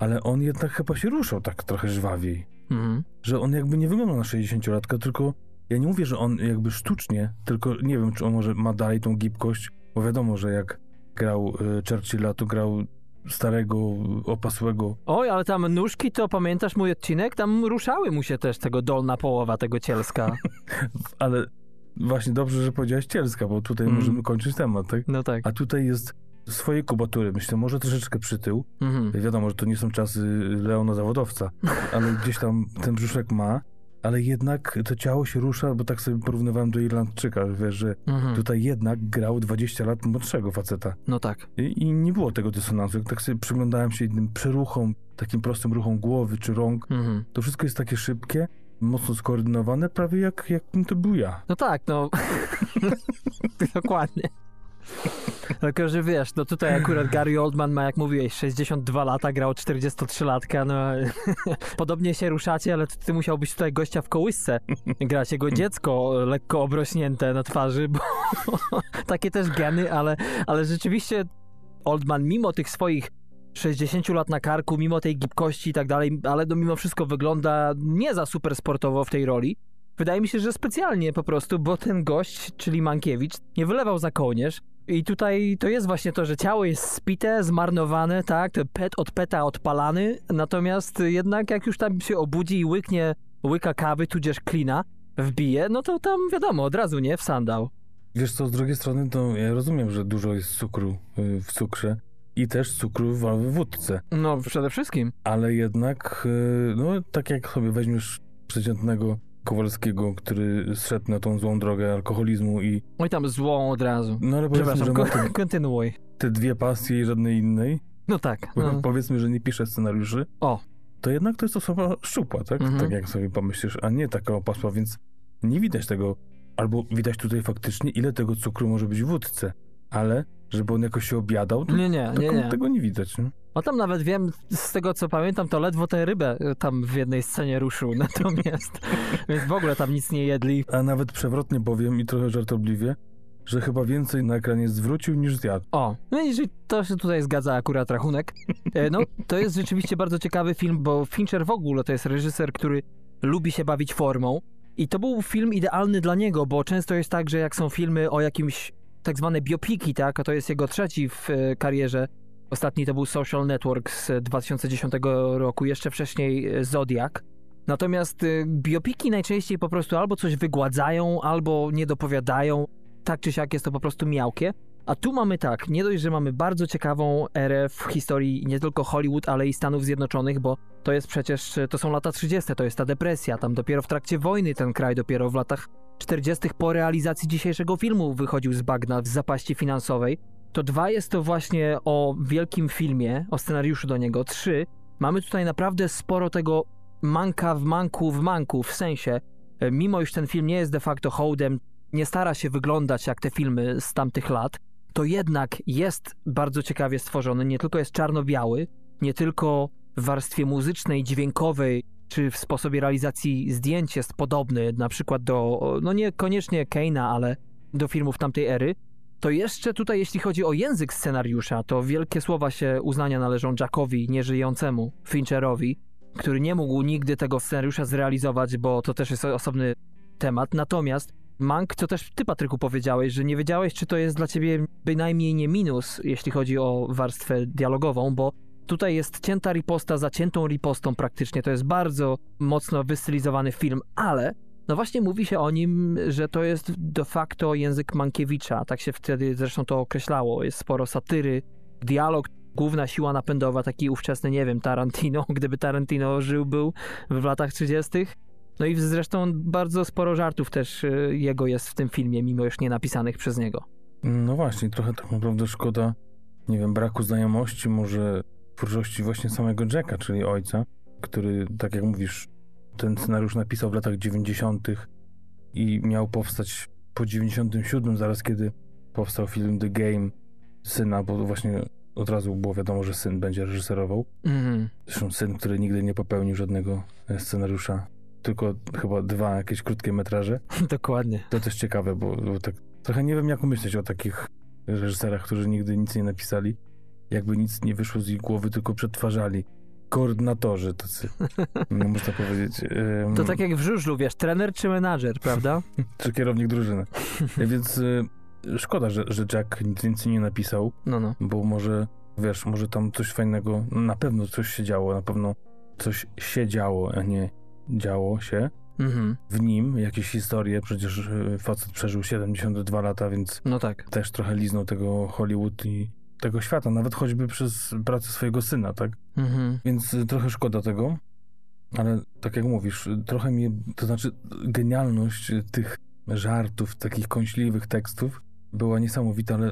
S8: ale on jednak chyba się ruszał tak trochę żwawiej.
S7: Mhm.
S8: Że on jakby nie wygląda na 60-latka, tylko ja nie mówię, że on jakby sztucznie, tylko nie wiem, czy on może ma dalej tą gibkość, bo wiadomo, że jak grał y, Churchilla, to grał starego, opasłego.
S7: Oj, ale tam nóżki, to pamiętasz mój odcinek? Tam ruszały mu się też tego dolna połowa tego cielska.
S8: Ale właśnie dobrze, że powiedziałeś cielska, bo tutaj
S7: Mm.
S8: możemy kończyć temat, tak?
S7: No tak.
S8: A tutaj jest swojej kubatury, myślę, może troszeczkę przytył.
S7: Mhm.
S8: Wiadomo, że to nie są czasy Leona zawodowca, ale gdzieś tam ten brzuszek ma, ale jednak to ciało się rusza, bo tak sobie porównywałem do Irlandczyka, wiesz, że
S7: Mhm.
S8: tutaj jednak grał 20 lat młodszego faceta.
S7: No tak.
S8: I, I nie było tego dysonansu. Jak tak sobie przyglądałem się innym przeruchom, takim prostym ruchom głowy czy rąk,
S7: Mhm.
S8: to wszystko jest takie szybkie, mocno skoordynowane, prawie jak, jakbym to był ja.
S7: No tak, no. Dokładnie. Tylko, że wiesz, no tutaj akurat Gary Oldman ma, jak mówiłeś, 62 lata, grał 43-latka, no podobnie się ruszacie, ale ty, musiałbyś tutaj gościa w kołysce grać, jego dziecko lekko obrośnięte na twarzy, bo takie też geny, ale, ale rzeczywiście Oldman mimo tych swoich 60 lat na karku, mimo tej gibkości i tak dalej, ale no mimo wszystko wygląda nie za super sportowo w tej roli. Wydaje mi się, że specjalnie po prostu, bo ten gość, czyli Mankiewicz, nie wylewał za kołnierz. I tutaj to jest właśnie to, że ciało jest spite, zmarnowane, tak, pet od peta odpalany, natomiast jednak jak już tam się obudzi i łyknie łyka kawy, tudzież klina, wbije, no to tam wiadomo, od razu, nie, w sandał.
S8: Wiesz co, z drugiej strony to ja rozumiem, że dużo jest cukru y, w cukrze i też cukru w w wódce,
S7: No, przede wszystkim.
S8: ale jednak, y, no tak jak sobie weźmiesz przeciętnego Kowalskiego, który zszedł na tą złą drogę alkoholizmu i
S7: Oj, tam złą od razu.
S8: no ale powiedzmy, że ma te,
S7: kontynuuj.
S8: te dwie pasje i żadnej innej,
S7: No tak. No.
S8: powiedzmy, że nie pisze scenariuszy,
S7: O.
S8: to jednak to jest osoba szczupła, tak?
S7: Mhm.
S8: Tak jak sobie pomyślisz, a nie taka opasła, więc nie widać tego, albo widać tutaj faktycznie, ile tego cukru może być w wódce, ale żeby on jakoś się obiadał, to
S7: Nie, nie, nie,
S8: tego,
S7: nie.
S8: tego nie widać. Nie?
S7: No tam nawet wiem, z tego co pamiętam, to ledwo tę rybę y, tam w jednej scenie ruszył, natomiast, więc w ogóle tam nic nie jedli.
S8: A nawet przewrotnie powiem i trochę żartobliwie, że chyba więcej na ekranie zwrócił niż zjadł.
S7: O, no i to się tutaj zgadza akurat rachunek. E, No, to jest rzeczywiście bardzo ciekawy film, bo Fincher w ogóle to jest reżyser, który lubi się bawić formą i to był film idealny dla niego, bo często jest tak, że jak są filmy o jakimś tak zwane biopiki, tak, a to jest jego trzeci w e, karierze. Ostatni to był Social Network z 2010 roku, jeszcze wcześniej e, Zodiac. Natomiast y, biopiki najczęściej po prostu albo coś wygładzają, albo nie dopowiadają. Tak czy siak jest to po prostu miałkie. A tu mamy tak, nie dość, że mamy bardzo ciekawą erę w historii nie tylko Hollywood, ale i Stanów Zjednoczonych, bo to jest przecież, to są lata 30., to jest ta depresja, tam dopiero w trakcie wojny ten kraj dopiero w latach 40. po realizacji dzisiejszego filmu wychodził z bagna w zapaści finansowej. To dwa jest to właśnie o wielkim filmie, o scenariuszu do niego. Trzy, mamy tutaj naprawdę sporo tego manka w manku w manku, w sensie, e, mimo iż ten film nie jest de facto hołdem, nie stara się wyglądać jak te filmy z tamtych lat, to jednak jest bardzo ciekawie stworzony. Nie tylko jest czarno-biały, nie tylko w warstwie muzycznej, dźwiękowej, czy w sposobie realizacji zdjęć jest podobny, na przykład do, no niekoniecznie Keina, ale do filmów tamtej ery, to jeszcze tutaj, jeśli chodzi o język scenariusza, to wielkie słowa się uznania należą Jackowi, nieżyjącemu, Fincherowi, który nie mógł nigdy tego scenariusza zrealizować, bo to też jest osobny temat. Natomiast Mank, co też ty, Patryku, powiedziałeś, że nie wiedziałeś, czy to jest dla ciebie bynajmniej nie minus, jeśli chodzi o warstwę dialogową, bo tutaj jest cięta riposta za ciętą ripostą praktycznie. To jest bardzo mocno wystylizowany film, ale no właśnie mówi się o nim, że to jest de facto język Mankiewicza. Tak się wtedy zresztą to określało. Jest sporo satyry, dialog, główna siła napędowa, taki ówczesny, nie wiem, Tarantino, gdyby Tarantino żył był w latach 30. No i zresztą bardzo sporo żartów też y, jego jest w tym filmie, mimo już nie napisanych przez niego.
S8: No właśnie, trochę tak naprawdę szkoda, nie wiem, braku znajomości, może twórczości właśnie samego Jacka, czyli ojca, który, tak jak mówisz, ten scenariusz napisał w latach 90. i miał powstać po 97, zaraz kiedy powstał film The Game syna, bo właśnie od razu było wiadomo, że syn będzie reżyserował.
S7: Mhm.
S8: Zresztą syn, który nigdy nie popełnił żadnego scenariusza, tylko chyba dwa jakieś krótkie metraże.
S7: Dokładnie.
S8: To też ciekawe, bo, bo tak trochę nie wiem, jak myśleć o takich reżyserach, którzy nigdy nic nie napisali. Jakby nic nie wyszło z ich głowy, tylko przetwarzali. Koordynatorzy tacy, no, można powiedzieć. Ym,
S7: To tak jak w żużlu, wiesz, trener czy menadżer, prawda?
S8: Czy kierownik drużyny. Więc y, szkoda, że, że Jack nic więcej nie napisał,
S7: No, no.
S8: bo może, wiesz, może tam coś fajnego, na pewno coś się działo, na pewno coś się działo, a nie działo się
S7: Mhm.
S8: w nim, jakieś historie, przecież y, facet przeżył 72 lata, więc
S7: No tak.
S8: też trochę liznął tego Hollywood i tego świata, nawet choćby przez pracę swojego syna, tak?
S7: Mhm.
S8: Więc y, trochę szkoda tego, ale tak jak mówisz, trochę mi, to znaczy genialność y, tych żartów, takich kąśliwych tekstów była niesamowita, ale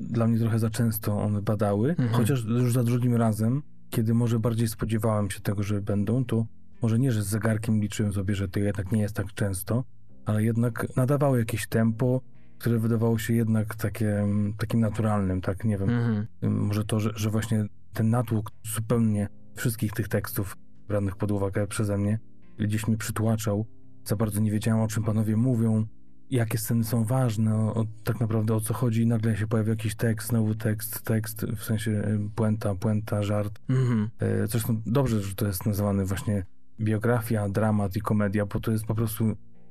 S8: dla mnie trochę za często one badały,
S7: Mhm.
S8: chociaż już za drugim razem, kiedy może bardziej spodziewałem się tego, że będą, to może nie, że z zegarkiem liczyłem sobie, że to jednak nie jest tak często, ale jednak nadawały jakieś tempo, które wydawało się jednak takie, mm, takim naturalnym, tak, nie wiem,
S7: Mhm.
S8: może to, że, że właśnie ten natłok zupełnie wszystkich tych tekstów branych pod uwagę przeze mnie gdzieś mnie przytłaczał. Za bardzo nie wiedziałem, o czym panowie mówią, jakie sceny są ważne, o, tak naprawdę o co chodzi i nagle się pojawia jakiś tekst, znowu tekst, tekst, w sensie y, puenta, puenta, żart.
S7: Mhm.
S8: E, Zresztą dobrze, że to jest nazywany właśnie biografia, dramat i komedia, bo to jest po prostu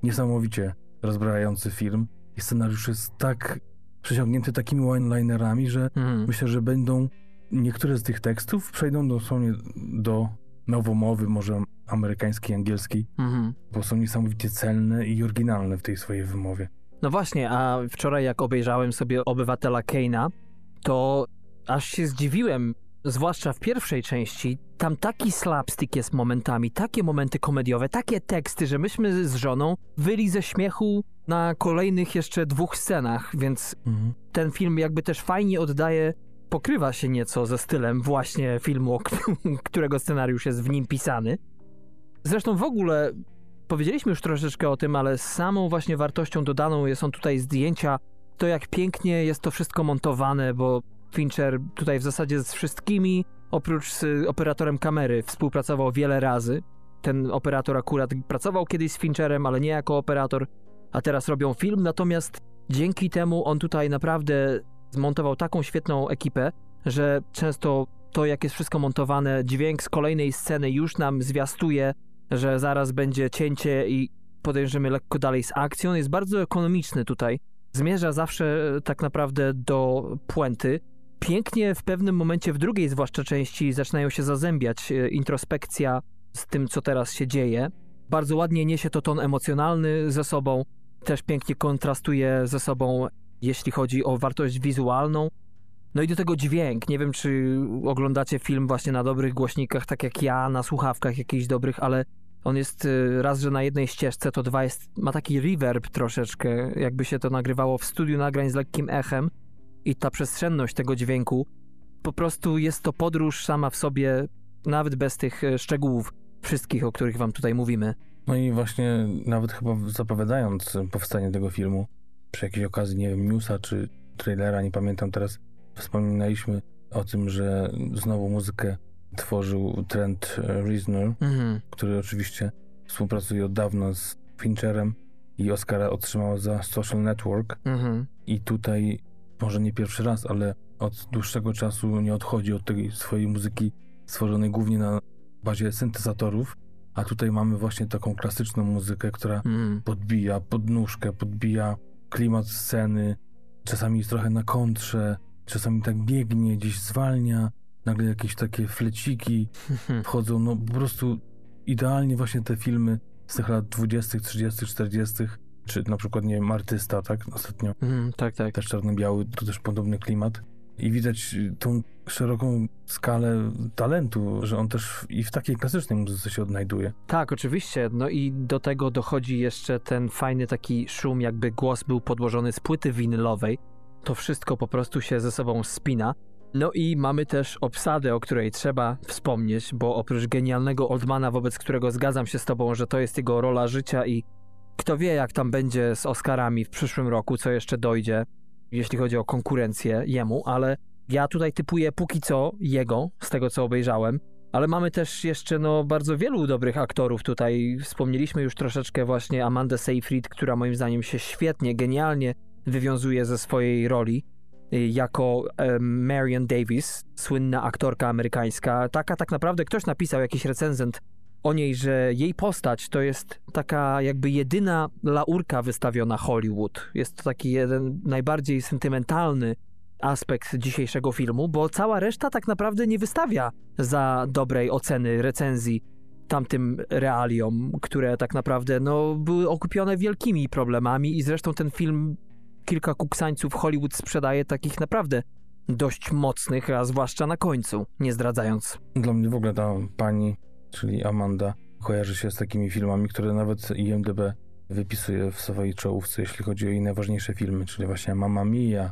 S8: niesamowicie rozbrajający film. I scenariusz jest tak przeciągnięty takimi one-linerami, że
S7: Mhm.
S8: myślę, że będą niektóre z tych tekstów przejdą dosłownie do nowomowy, może amerykańskiej, angielskiej,
S7: Mhm.
S8: bo są niesamowicie celne i oryginalne w tej swojej wymowie.
S7: No właśnie, a wczoraj jak obejrzałem sobie Obywatela Keina, to aż się zdziwiłem, zwłaszcza w pierwszej części, tam taki slapstick jest momentami, takie momenty komediowe, takie teksty, że myśmy z żoną wyli ze śmiechu na kolejnych jeszcze dwóch scenach, więc ten film jakby też fajnie oddaje, pokrywa się nieco ze stylem właśnie filmu, którego scenariusz jest w nim pisany. Zresztą w ogóle powiedzieliśmy już troszeczkę o tym, ale samą właśnie wartością dodaną są tutaj zdjęcia to, jak pięknie jest to wszystko montowane, bo Fincher tutaj w zasadzie z wszystkimi, oprócz z operatorem kamery, współpracował wiele razy. Ten operator akurat pracował kiedyś z Fincherem, ale nie jako operator, a teraz robią film, natomiast dzięki temu on tutaj naprawdę zmontował taką świetną ekipę, że często to, jak jest wszystko montowane, dźwięk z kolejnej sceny już nam zwiastuje, że zaraz będzie cięcie i podejrzymy lekko dalej z akcją. Jest bardzo ekonomiczny tutaj. Zmierza zawsze tak naprawdę do puenty. Pięknie w pewnym momencie, w drugiej zwłaszcza części, zaczynają się zazębiać e, introspekcja z tym, co teraz się dzieje. Bardzo ładnie niesie to ton emocjonalny ze sobą, też pięknie kontrastuje ze sobą, jeśli chodzi o wartość wizualną. No i do tego dźwięk. Nie wiem, czy oglądacie film właśnie na dobrych głośnikach, tak jak ja, na słuchawkach jakichś dobrych, ale on jest y, raz, że na jednej ścieżce, to dwa jest, ma taki reverb troszeczkę, jakby się to nagrywało w studiu nagrań z lekkim echem i ta przestrzenność tego dźwięku, po prostu jest to podróż sama w sobie, nawet bez tych y, szczegółów wszystkich, o których wam tutaj mówimy.
S8: No i właśnie nawet chyba zapowiadając powstanie tego filmu, przy jakiejś okazji, nie wiem, newsa czy trailera, nie pamiętam teraz, wspominaliśmy o tym, że znowu muzykę tworzył Trent Reznor,
S7: Mhm.
S8: który oczywiście współpracuje od dawna z Fincherem i Oscara otrzymał za Social Network.
S7: Mhm.
S8: I tutaj może nie pierwszy raz, ale od dłuższego czasu nie odchodzi od tej swojej muzyki stworzonej głównie na bazie syntezatorów, a tutaj mamy właśnie taką klasyczną muzykę, która
S7: Mhm.
S8: podbija podnóżkę, podbija klimat sceny, czasami jest trochę na kontrze, czasami tak biegnie, gdzieś zwalnia, nagle jakieś takie fleciki wchodzą, no po prostu idealnie właśnie te filmy z tych lat 20., 30., 40., czy na przykład, nie wiem, Artysta, tak, ostatnio,
S7: Mhm. Tak, tak.
S8: też czarno-biały, to też podobny klimat i widać tą szeroką skalę talentu, że on też i w takiej klasycznej muzyce się odnajduje.
S7: Tak, oczywiście. No i do tego dochodzi jeszcze ten fajny taki szum, jakby głos był podłożony z płyty winylowej. To wszystko po prostu się ze sobą spina. No i mamy też obsadę, o której trzeba wspomnieć, bo oprócz genialnego Oldmana, wobec którego zgadzam się z tobą, że to jest jego rola życia i kto wie, jak tam będzie z Oscarami w przyszłym roku, co jeszcze dojdzie, jeśli chodzi o konkurencję jemu, ale ja tutaj typuję póki co jego, z tego co obejrzałem. Ale mamy też jeszcze no, bardzo wielu dobrych aktorów tutaj. Wspomnieliśmy już troszeczkę właśnie Amandę Seyfried, która moim zdaniem się świetnie, genialnie wywiązuje ze swojej roli y, jako Marion Davis, słynna aktorka amerykańska. Taka tak naprawdę ktoś napisał, jakiś recenzent o niej, że jej postać to jest taka jakby jedyna laurka wystawiona Hollywood. Jest to taki jeden najbardziej sentymentalny aspekt dzisiejszego filmu, bo cała reszta tak naprawdę nie wystawia za dobrej oceny recenzji tamtym realiom, które tak naprawdę no, były okupione wielkimi problemami i zresztą ten film kilka kuksańców Hollywood sprzedaje takich naprawdę dość mocnych, a zwłaszcza na końcu, nie zdradzając.
S8: Dla mnie w ogóle ta pani, czyli Amanda, kojarzy się z takimi filmami, które nawet IMDB wypisuje w swojej czołówce, jeśli chodzi o jej najważniejsze filmy, czyli właśnie Mamma Mia,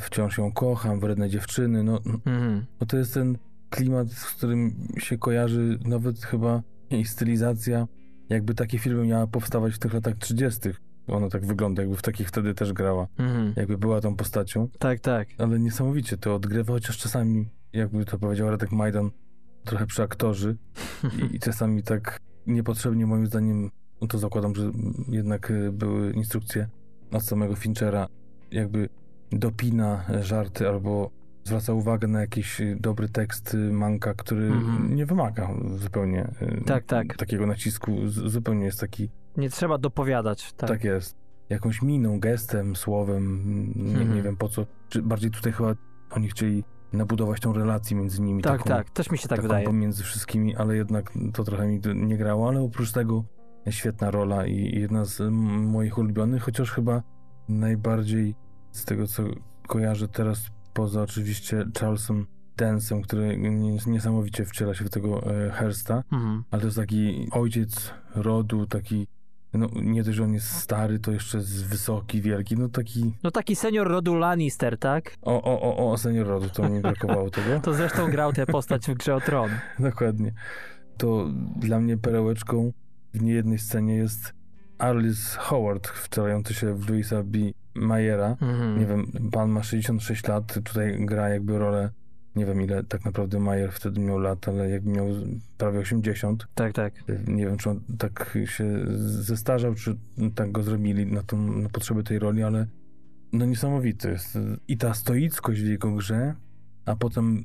S8: Wciąż ją kocham, Wredne dziewczyny, no,
S7: Mhm.
S8: no to jest ten klimat, z którym się kojarzy nawet chyba jej stylizacja, jakby takie filmy miała powstawać w tych latach 30. Ona tak wygląda, jakby w takich wtedy też grała,
S7: Mhm.
S8: jakby była tą postacią,
S7: Tak, tak.
S8: ale niesamowicie to odgrywa, chociaż czasami, jakby to powiedział Radek Majdan, trochę przeaktorzy i, i czasami tak niepotrzebnie moim zdaniem, no to zakładam, że jednak y, były instrukcje od samego Finchera, jakby dopina e, żarty albo zwraca uwagę na jakiś y, dobry tekst manka, który
S7: Mhm.
S8: nie wymaga zupełnie
S7: Tak, tak.
S8: takiego nacisku, zupełnie jest taki,
S7: Nie trzeba dopowiadać. Tak.
S8: tak. jest. Jakąś miną, gestem, słowem, nie, nie
S7: Mhm.
S8: wiem po co, czy bardziej tutaj chyba oni chcieli nabudować tą relację między nimi.
S7: Tak,
S8: taką,
S7: tak. Też mi się tak wydaje.
S8: pomiędzy wszystkimi, ale jednak to trochę mi nie grało, ale oprócz tego świetna rola i jedna z moich ulubionych, chociaż chyba najbardziej z tego, co kojarzę teraz, poza oczywiście Charlesem Densem, który nie- niesamowicie wciela się w tego e, Hersta,
S7: Mhm.
S8: ale to jest taki ojciec rodu, taki no nie dość, że on jest stary, to jeszcze jest wysoki, wielki, no taki
S7: No taki senior rodu Lannister, tak?
S8: o, o, o, o senior rodu, to mi brakowało tego.
S7: To zresztą grał tę postać w Grze o Tron.
S8: Dokładnie. To dla mnie perełeczką w niejednej scenie jest Arliss Howard, wcielający się w Louisa B. Mayera.
S7: Mhm.
S8: Nie wiem, pan ma 66 lat, tutaj gra jakby rolę, nie wiem ile tak naprawdę Mayer wtedy miał lat, ale jakby miał prawie 80.
S7: Tak, tak.
S8: Nie wiem, czy on tak się zestarzał, czy tak go zrobili na, tą, na potrzeby tej roli, ale no niesamowity jest. I ta stoickość w jego grze, a potem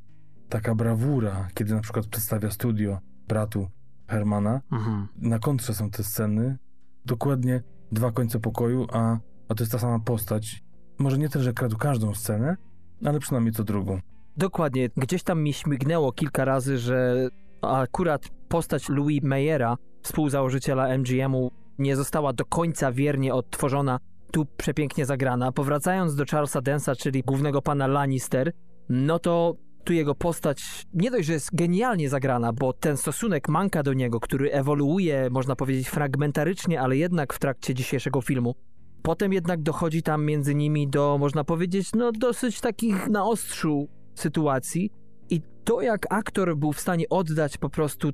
S8: taka brawura, kiedy na przykład przedstawia studio bratu Hermana.
S7: Mhm.
S8: Na kontrze są te sceny, dokładnie dwa końce pokoju, a, a to jest ta sama postać. Może nie tyle, że kradł każdą scenę, ale przynajmniej co drugą.
S7: Dokładnie. Gdzieś tam mi śmignęło kilka razy, że akurat postać Louis Mayera, współzałożyciela MGM-u, nie została do końca wiernie odtworzona, tu przepięknie zagrana. Powracając do Charlesa Densa, czyli głównego pana Lannister, no to tu jego postać nie dość, że jest genialnie zagrana, bo ten stosunek Manka do niego, który ewoluuje, można powiedzieć, fragmentarycznie, ale jednak w trakcie dzisiejszego filmu, Potem jednak dochodzi tam między nimi do, można powiedzieć, no dosyć takich na ostrzu sytuacji. I to, jak aktor był w stanie oddać po prostu.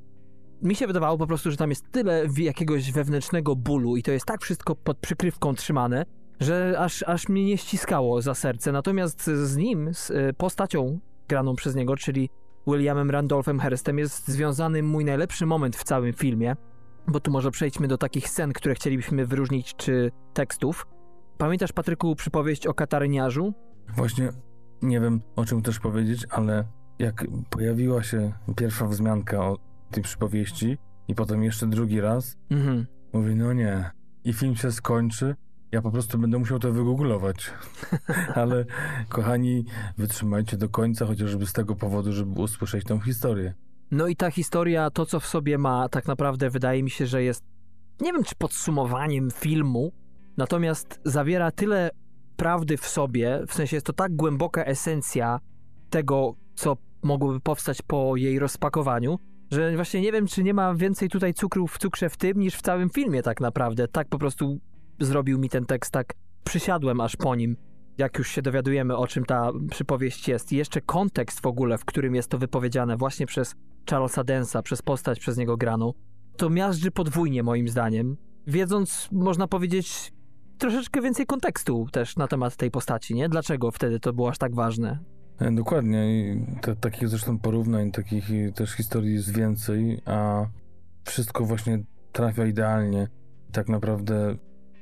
S7: Mi się wydawało po prostu, że tam jest tyle jakiegoś wewnętrznego bólu i to jest tak wszystko pod przykrywką trzymane, że aż, aż mnie nie ściskało za serce. Natomiast z nim, z e, postacią graną przez niego, czyli Williamem Randolphem Herstem, jest związany mój najlepszy moment w całym filmie. Bo tu może przejdźmy do takich scen, które chcielibyśmy wyróżnić, czy tekstów. Pamiętasz, Patryku, przypowieść o kataryniarzu?
S8: Właśnie nie wiem o czym też powiedzieć, ale jak pojawiła się pierwsza wzmianka o tej przypowieści i potem jeszcze drugi raz,
S7: Mhm.
S8: mówię, no nie. I film się skończy, ja po prostu będę musiał to wygooglować. ale kochani, wytrzymajcie do końca, chociażby z tego powodu, żeby usłyszeć tą historię.
S7: No i ta historia, to co w sobie ma, tak naprawdę wydaje mi się, że jest, nie wiem czy podsumowaniem filmu, natomiast zawiera tyle prawdy w sobie, w sensie jest to tak głęboka esencja tego, co mogłoby powstać po jej rozpakowaniu, że właśnie nie wiem, czy nie ma więcej tutaj cukru w cukrze w tym, niż w całym filmie tak naprawdę. Tak po prostu zrobił mi ten tekst, tak przysiadłem aż po nim, jak już się dowiadujemy, o czym ta przypowieść jest. I jeszcze kontekst w ogóle, w którym jest to wypowiedziane właśnie przez Charlesa Densa, przez postać przez niego graną, to miażdży podwójnie moim zdaniem, wiedząc, można powiedzieć, troszeczkę więcej kontekstu też na temat tej postaci, nie? Dlaczego wtedy to było aż tak ważne?
S8: E, Dokładnie. I te, takich zresztą porównań, takich też historii jest więcej, a wszystko właśnie trafia idealnie. Tak naprawdę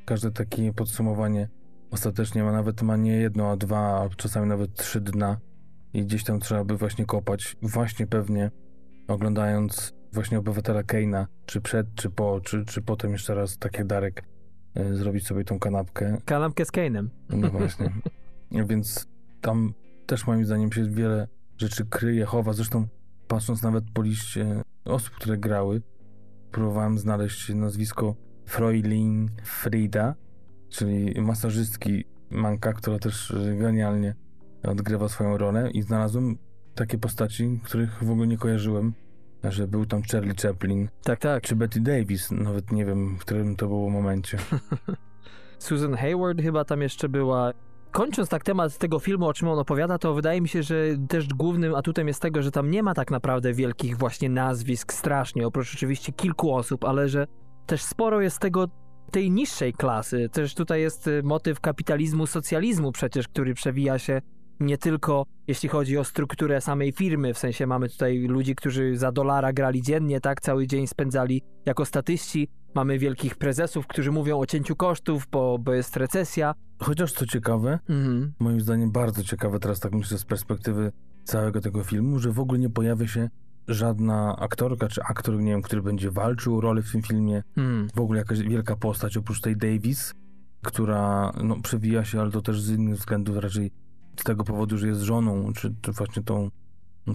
S8: każde takie podsumowanie ostatecznie ma nawet ma nie jedno, a dwa, a czasami nawet trzy dna. I gdzieś tam trzeba by właśnie kopać. Właśnie pewnie oglądając właśnie obywatela Keina, czy przed, czy po, czy, czy potem jeszcze raz, tak jak Darek, zrobić sobie tą kanapkę.
S7: Kanapkę z Kane'em.
S8: No właśnie. Więc tam też moim zdaniem się wiele rzeczy kryje, chowa. Zresztą patrząc nawet po liście osób, które grały, próbowałem znaleźć nazwisko Fräulein Frida, czyli masażystki Manka, która też e, genialnie odgrywa swoją rolę i znalazłem takie postaci, których w ogóle nie kojarzyłem, że był tam Charlie Chaplin,
S7: Tak, tak.
S8: czy Betty Davis, nawet nie wiem, w którym to było momencie.
S7: Susan Hayward chyba tam jeszcze była. Kończąc tak temat tego filmu, o czym on opowiada, to wydaje mi się, że też głównym atutem jest tego, że tam nie ma tak naprawdę wielkich właśnie nazwisk strasznie, oprócz oczywiście kilku osób, ale że też sporo jest tego tej niższej klasy. Też tutaj jest y, motyw kapitalizmu, socjalizmu przecież, który przewija się nie tylko jeśli chodzi o strukturę samej firmy, w sensie mamy tutaj ludzi, którzy za dolara grali dziennie, tak, cały dzień spędzali jako statyści, mamy wielkich prezesów, którzy mówią o cięciu kosztów, bo, bo jest recesja.
S8: Chociaż co ciekawe,
S7: Mhm.
S8: moim zdaniem bardzo ciekawe, teraz tak myślę z perspektywy całego tego filmu, że w ogóle nie pojawia się żadna aktorka czy aktor, nie wiem, który będzie walczył o rolę w tym filmie.
S7: Mhm.
S8: W ogóle jakaś wielka postać oprócz tej Davis, która no, przewija się, ale to też z innych względów, raczej z tego powodu, że jest żoną, czy, czy właśnie tą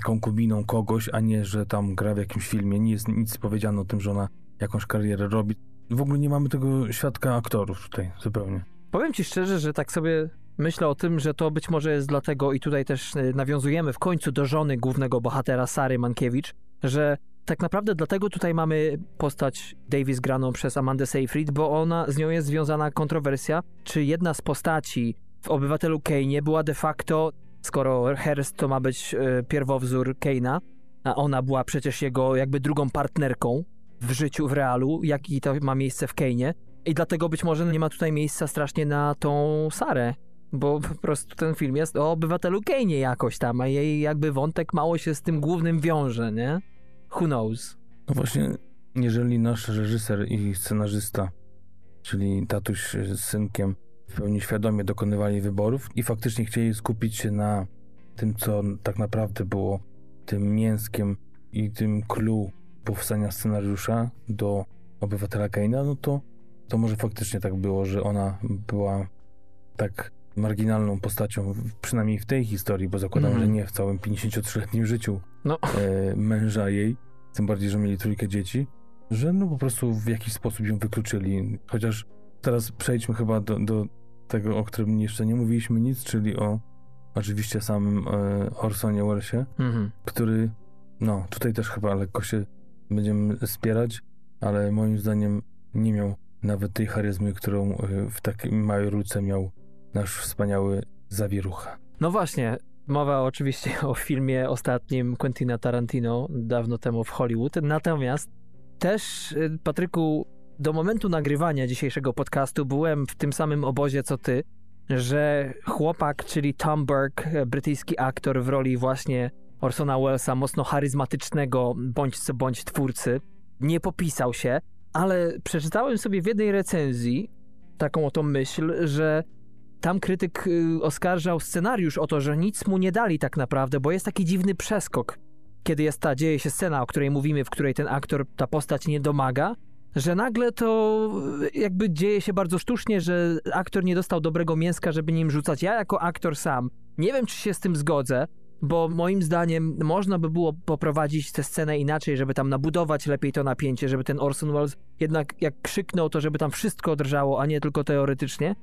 S8: konkubiną kogoś, a nie, że tam gra w jakimś filmie. Nie jest nic powiedziane o tym, że ona jakąś karierę robi. W ogóle nie mamy tego świadka aktorów tutaj zupełnie.
S7: Powiem ci szczerze, że tak sobie myślę o tym, że to być może jest dlatego i tutaj też y, nawiązujemy w końcu do żony głównego bohatera Sary Mankiewicz, że tak naprawdę dlatego tutaj mamy postać Davis graną przez Amandę Seyfried, bo ona, z nią jest związana kontrowersja, czy jedna z postaci w Obywatelu Kane'ie była de facto, skoro Hearst to ma być y, pierwowzór Kane'a, a ona była przecież jego jakby drugą partnerką w życiu, w realu, jaki to ma miejsce w Kane'ie, I dlatego być może nie ma tutaj miejsca strasznie na tą Sarę, bo po prostu ten film jest o obywatelu Kane'ie jakoś tam, a jej jakby wątek mało się z tym głównym wiąże, nie? Who knows?
S8: No właśnie, jeżeli nasz reżyser i scenarzysta, czyli tatuś z synkiem, w pełni świadomie dokonywali wyborów i faktycznie chcieli skupić się na tym, co tak naprawdę było tym mięskiem i tym clue powstania scenariusza do obywatela Kane'a, no to, to może faktycznie tak było, że ona była tak marginalną postacią, przynajmniej w tej historii, bo zakładam,
S7: Mhm.
S8: że nie w całym 53-letnim życiu
S7: No,
S8: e, męża jej, tym bardziej, że mieli trójkę dzieci, że no po prostu w jakiś sposób ją wykluczyli. Chociaż teraz przejdźmy chyba do, do tego, o którym jeszcze nie mówiliśmy nic, czyli o oczywiście samym e, Orsonie Wellesie,
S7: mhm.
S8: który, no tutaj też chyba lekko się będziemy spierać, ale moim zdaniem nie miał nawet tej charyzmy, którą e, w takim małej rulce miał nasz wspaniały Zawierucha.
S7: No właśnie, mowa oczywiście o filmie ostatnim Quentina Tarantino dawno temu w Hollywood. Natomiast też, y, Patryku, do momentu nagrywania dzisiejszego podcastu byłem w tym samym obozie co ty, że chłopak, czyli Tom Burke, brytyjski aktor w roli właśnie Orsona Wellesa, mocno charyzmatycznego bądź co bądź twórcy, nie popisał się, ale przeczytałem sobie w jednej recenzji taką oto myśl, że tam krytyk y, oskarżał scenariusz o to, że nic mu nie dali tak naprawdę, bo jest taki dziwny przeskok, kiedy jest ta, dzieje się scena, o której mówimy, w której ten aktor, ta postać nie domaga, że nagle to y, jakby dzieje się bardzo sztucznie, że aktor nie dostał dobrego mięska, żeby nim rzucać. Ja jako aktor sam nie wiem, czy się z tym zgodzę, bo moim zdaniem można by było poprowadzić tę scenę inaczej, żeby tam nabudować lepiej to napięcie, żeby ten Orson Welles jednak jak krzyknął, to żeby tam wszystko drżało, a nie tylko teoretycznie.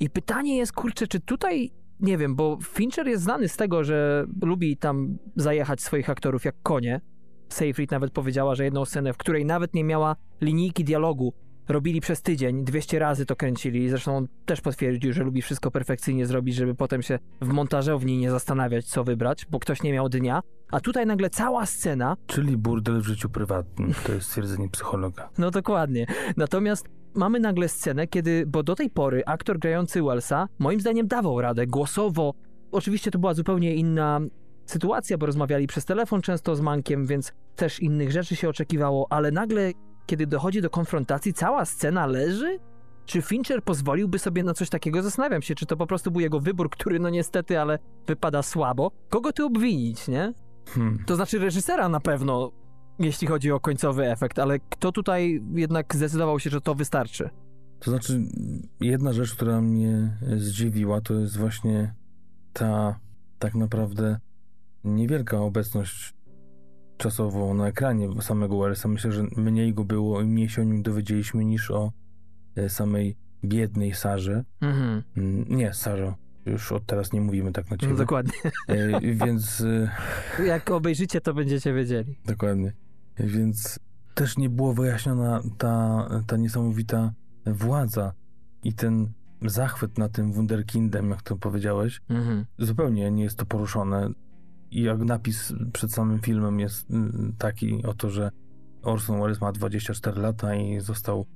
S7: I pytanie jest, kurczę, czy tutaj, nie wiem, bo Fincher jest znany z tego, że lubi tam zajechać swoich aktorów jak konie. Seyfried nawet powiedziała, że jedną scenę, w której nawet nie miała linijki dialogu, robili przez tydzień, 200 razy to kręcili. Zresztą on też potwierdził, że lubi wszystko perfekcyjnie zrobić, żeby potem się w montażowni nie zastanawiać, co wybrać, bo ktoś nie miał dnia. A tutaj nagle cała scena
S8: Czyli burdel w życiu prywatnym, to jest stwierdzenie psychologa.
S7: No dokładnie. Natomiast mamy nagle scenę, kiedy, bo do tej pory aktor grający Wellsa moim zdaniem dawał radę głosowo. Oczywiście to była zupełnie inna sytuacja, bo rozmawiali przez telefon często z Mankiem, więc też innych rzeczy się oczekiwało, ale nagle, kiedy dochodzi do konfrontacji, cała scena leży? Czy Fincher pozwoliłby sobie na coś takiego? Zastanawiam się, czy to po prostu był jego wybór, który no niestety, ale wypada słabo. Kogo ty obwinić, nie?
S8: Hmm.
S7: To znaczy reżysera na pewno, jeśli chodzi o końcowy efekt, ale kto tutaj jednak zdecydował się, że to wystarczy?
S8: To znaczy, jedna rzecz, która mnie zdziwiła, to jest właśnie ta tak naprawdę niewielka obecność czasowo na ekranie samego Wellesa. Myślę, że mniej go było i mniej się o nim dowiedzieliśmy niż o e, samej biednej Sarze.
S7: Mhm,
S8: Mm, Nie, Sarze. Już od teraz nie mówimy tak na ciebie.
S7: no dokładnie.
S8: E, Więc e,
S7: Jak obejrzycie, to będziecie wiedzieli.
S8: Dokładnie. Więc też nie było wyjaśniona ta, ta niesamowita władza i ten zachwyt na tym wunderkindem, jak to powiedziałeś.
S7: Mhm.
S8: Zupełnie nie jest to poruszone. I jak napis przed samym filmem jest mm, taki oto, że Orson Welles ma 24 lata i został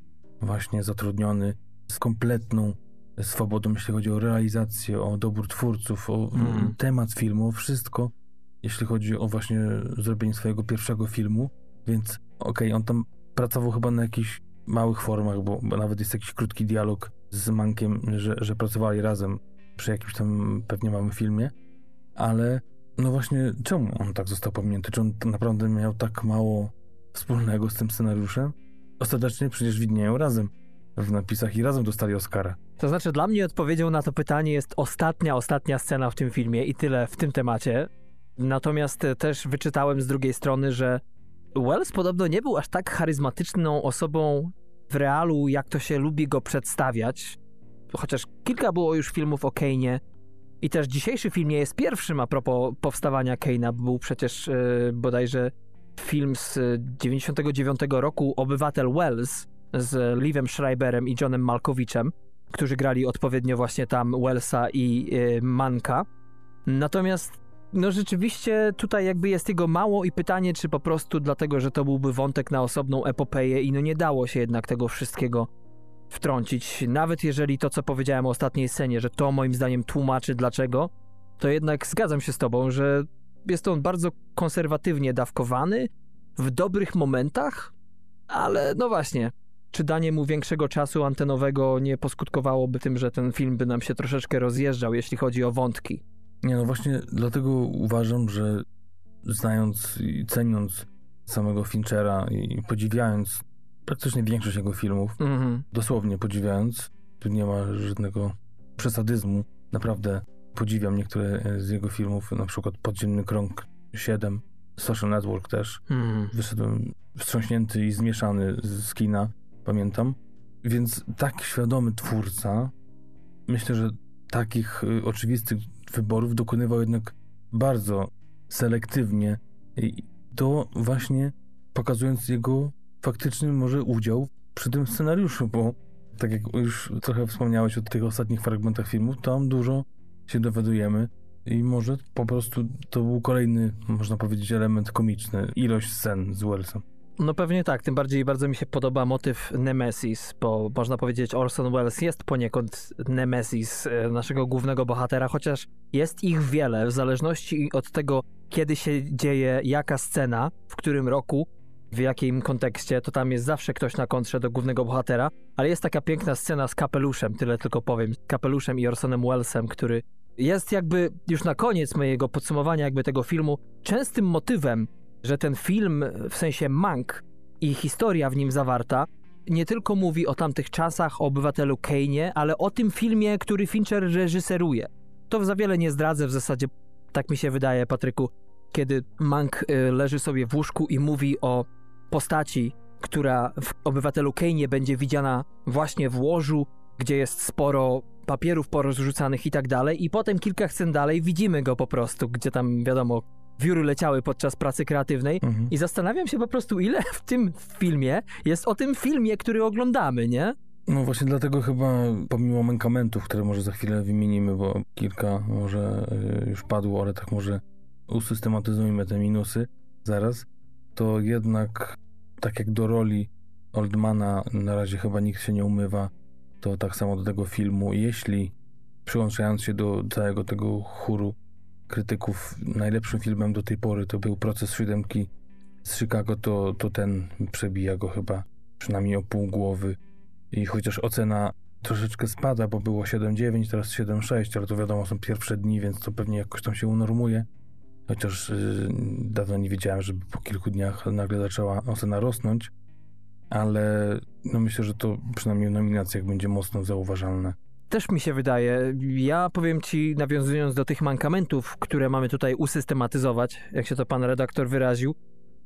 S8: właśnie zatrudniony z kompletną swobodą, jeśli chodzi o realizację, o dobór twórców, o
S7: Mhm.
S8: temat filmu, o wszystko, jeśli chodzi o właśnie zrobienie swojego pierwszego filmu. Więc okej, on tam pracował chyba na jakichś małych formach, bo, bo nawet jest jakiś krótki dialog z Mankiem, że, że pracowali razem przy jakimś tam pewnie małym filmie, ale no właśnie, czemu on tak został pominięty? Czy on naprawdę miał tak mało wspólnego z tym scenariuszem? Ostatecznie przecież widnieją razem w napisach i razem dostali Oscara.
S7: To znaczy, dla mnie odpowiedzią na to pytanie jest ostatnia, ostatnia scena w tym filmie i tyle w tym temacie. Natomiast e, też wyczytałem z drugiej strony, że Wells podobno nie był aż tak charyzmatyczną osobą w realu, jak to się lubi go przedstawiać. Chociaż kilka było już filmów o Kane'ie i też dzisiejszy film nie jest pierwszym a propos powstawania Kane'a. Był przecież e, bodajże film z e, 99 roku Obywatel Wells z Livem Schreiberem i Johnem Malkowiczem, którzy grali odpowiednio właśnie tam Wellsa i e, Manka. Natomiast no rzeczywiście tutaj jakby jest jego mało i pytanie, czy po prostu dlatego, że to byłby wątek na osobną epopeję i no nie dało się jednak tego wszystkiego wtrącić, nawet jeżeli to, co powiedziałem o ostatniej scenie, że to moim zdaniem tłumaczy dlaczego, to jednak zgadzam się z tobą, że jest on bardzo konserwatywnie dawkowany, w dobrych momentach, ale no właśnie, czy danie mu większego czasu antenowego nie poskutkowałoby tym, że ten film by nam się troszeczkę rozjeżdżał, jeśli chodzi o wątki?
S8: Nie, no właśnie dlatego uważam, że znając i ceniąc samego Finchera i podziwiając praktycznie większość jego filmów,
S7: Mhm.
S8: dosłownie podziwiając, tu nie ma żadnego przesadyzmu, naprawdę podziwiam niektóre z jego filmów, na przykład Podziemny Krąg 7, Social Network też.
S7: Mhm.
S8: Wyszedłem wstrząśnięty i zmieszany z z kina, pamiętam. Więc tak świadomy twórca, myślę, że takich y, oczywistych wyborów dokonywał jednak bardzo selektywnie i to właśnie pokazując jego faktyczny może udział przy tym scenariuszu, bo tak jak już trochę wspomniałeś o tych ostatnich fragmentach filmów, tam dużo się dowiadujemy i może po prostu to był kolejny, można powiedzieć, element komiczny, ilość scen z Wellsem.
S7: No pewnie tak, tym bardziej bardzo mi się podoba motyw Nemesis, bo można powiedzieć Orson Welles jest poniekąd Nemesis e, naszego głównego bohatera, chociaż jest ich wiele, w zależności od tego, kiedy się dzieje jaka scena, w którym roku, w jakim kontekście, to tam jest zawsze ktoś na kontrze do głównego bohatera, ale jest taka piękna scena z kapeluszem, tyle tylko powiem, kapeluszem i Orsonem Wellesem, który jest jakby już na koniec mojego podsumowania jakby tego filmu częstym motywem że ten film, w sensie Mank i historia w nim zawarta, nie tylko mówi o tamtych czasach, o obywatelu Kane'ie, ale o tym filmie, który Fincher reżyseruje. To za wiele nie zdradzę w zasadzie, tak mi się wydaje, Patryku, kiedy Mank y, leży sobie w łóżku i mówi o postaci, która w obywatelu Kane'ie będzie widziana właśnie w łożu, gdzie jest sporo papierów porozrzucanych i tak dalej, i potem kilka scen dalej widzimy go po prostu, gdzie tam, wiadomo, wióry leciały podczas pracy kreatywnej
S8: Mhm.
S7: i zastanawiam się po prostu, ile w tym filmie jest o tym filmie, który oglądamy, nie?
S8: No właśnie dlatego chyba, pomimo mankamentów, które może za chwilę wymienimy, bo kilka może y, już padło, ale tak może usystematyzujmy te minusy zaraz, to jednak tak jak do roli Oldmana na razie chyba nikt się nie umywa, to tak samo do tego filmu. Jeśli przyłączając się do całego tego chóru krytyków, najlepszym filmem do tej pory to był Proces Siódemki z Chicago, to, to ten przebija go chyba przynajmniej o pół głowy. I chociaż ocena troszeczkę spada, bo było 7,9, teraz 7,6, ale to wiadomo, są pierwsze dni, więc to pewnie jakoś tam się unormuje. Chociaż yy, dawno nie wiedziałem, żeby po kilku dniach nagle zaczęła ocena rosnąć, ale no myślę, że to przynajmniej w nominacjach będzie mocno zauważalne.
S7: Też mi się wydaje. Ja powiem ci, nawiązując do tych mankamentów, które mamy tutaj usystematyzować, jak się to pan redaktor wyraził,